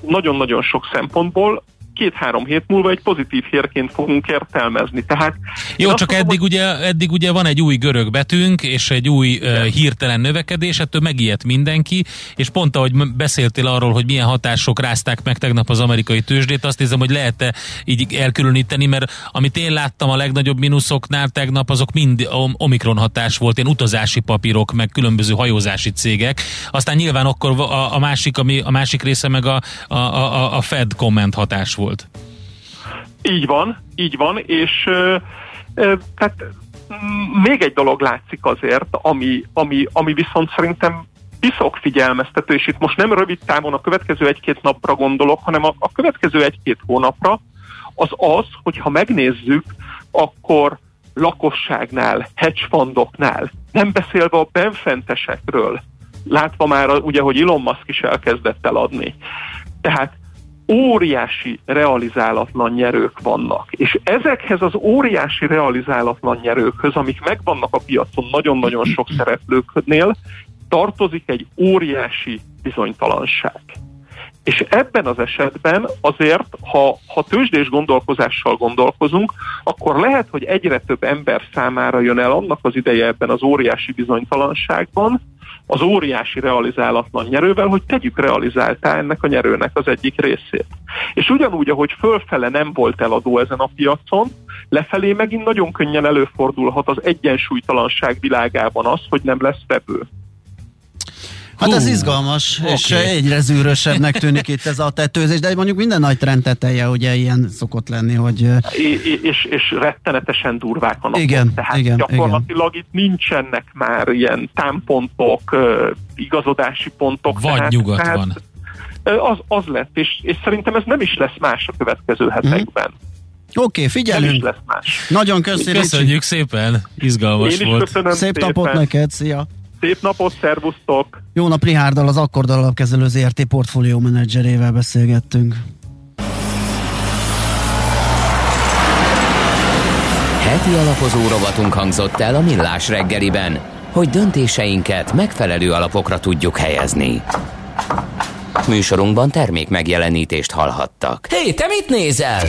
nagyon-nagyon sok szempontból két-három hét múlva egy pozitív hírként fogunk értelmezni. Tehát Jó, csak mondom, eddig ugye, eddig ugye van egy új görög betűnk, és egy új uh, hirtelen növekedés, ettől megijedt mindenki, és pont ahogy beszéltél arról, hogy milyen hatások rázták meg tegnap az amerikai tőzsdét, azt hiszem, hogy lehet-e így elkülöníteni, mert amit én láttam a legnagyobb mínuszoknál tegnap, azok mind om- omikron hatás volt, ilyen utazási papírok, meg különböző hajózási cégek. Aztán nyilván akkor a, a, másik, ami, a másik része meg a, a, a, a Fed komment hatás volt. Így van, így van, és tehát mm, még egy dolog látszik azért, ami, ami, ami viszont szerintem piszok figyelmeztető, és itt most nem rövid távon a következő egy-két napra gondolok, hanem a, a következő egy-két hónapra, az az, hogy ha megnézzük, akkor lakosságnál, hedgefundoknál, nem beszélve a benfentesekről, látva már ugye, hogy Elon Musk is elkezdett eladni. Tehát óriási realizálatlan nyerők vannak. És ezekhez az óriási realizálatlan nyerőkhöz, amik megvannak a piacon nagyon-nagyon sok szereplőknél, tartozik egy óriási bizonytalanság. És ebben az esetben azért, ha, ha tőzsdés gondolkozással gondolkozunk, akkor lehet, hogy egyre több ember számára jön el annak az ideje ebben az óriási bizonytalanságban, az óriási realizálatlan nyerővel, hogy tegyük realizáltá ennek a nyerőnek az egyik részét. És ugyanúgy, ahogy fölfele nem volt eladó ezen a piacon, lefelé megint nagyon könnyen előfordulhat az egyensúlytalanság világában az, hogy nem lesz vevő. Hát ez izgalmas, okay. és egyre zűrösebbnek tűnik itt ez a tetőzés, de mondjuk minden nagy trend teteje ugye ilyen szokott lenni, hogy és, és rettenetesen durvák a napok. Igen, Tehát igen, gyakorlatilag itt nincsenek már ilyen támpontok, igazodási pontok. Vagy nyugat van. ö, Az, az lett, és, és szerintem ez nem is lesz más a következő hetekben. oké, okay, Nem is figyelünk. lesz más. Nagyon köszi. Köszönjük szépen, izgalmas Én is volt. köszönöm Szép napot neked, szia! Szép napot, szervusztok! Jó nap, Rihárdal, az Akkord alapkezelő ZRT portfólió menedzserével beszélgettünk. Heti alapozó rovatunk hangzott el a Millás reggeliben, hogy döntéseinket megfelelő alapokra tudjuk helyezni. Műsorunkban termék megjelenítést hallhattak. Hé, te mit nézel?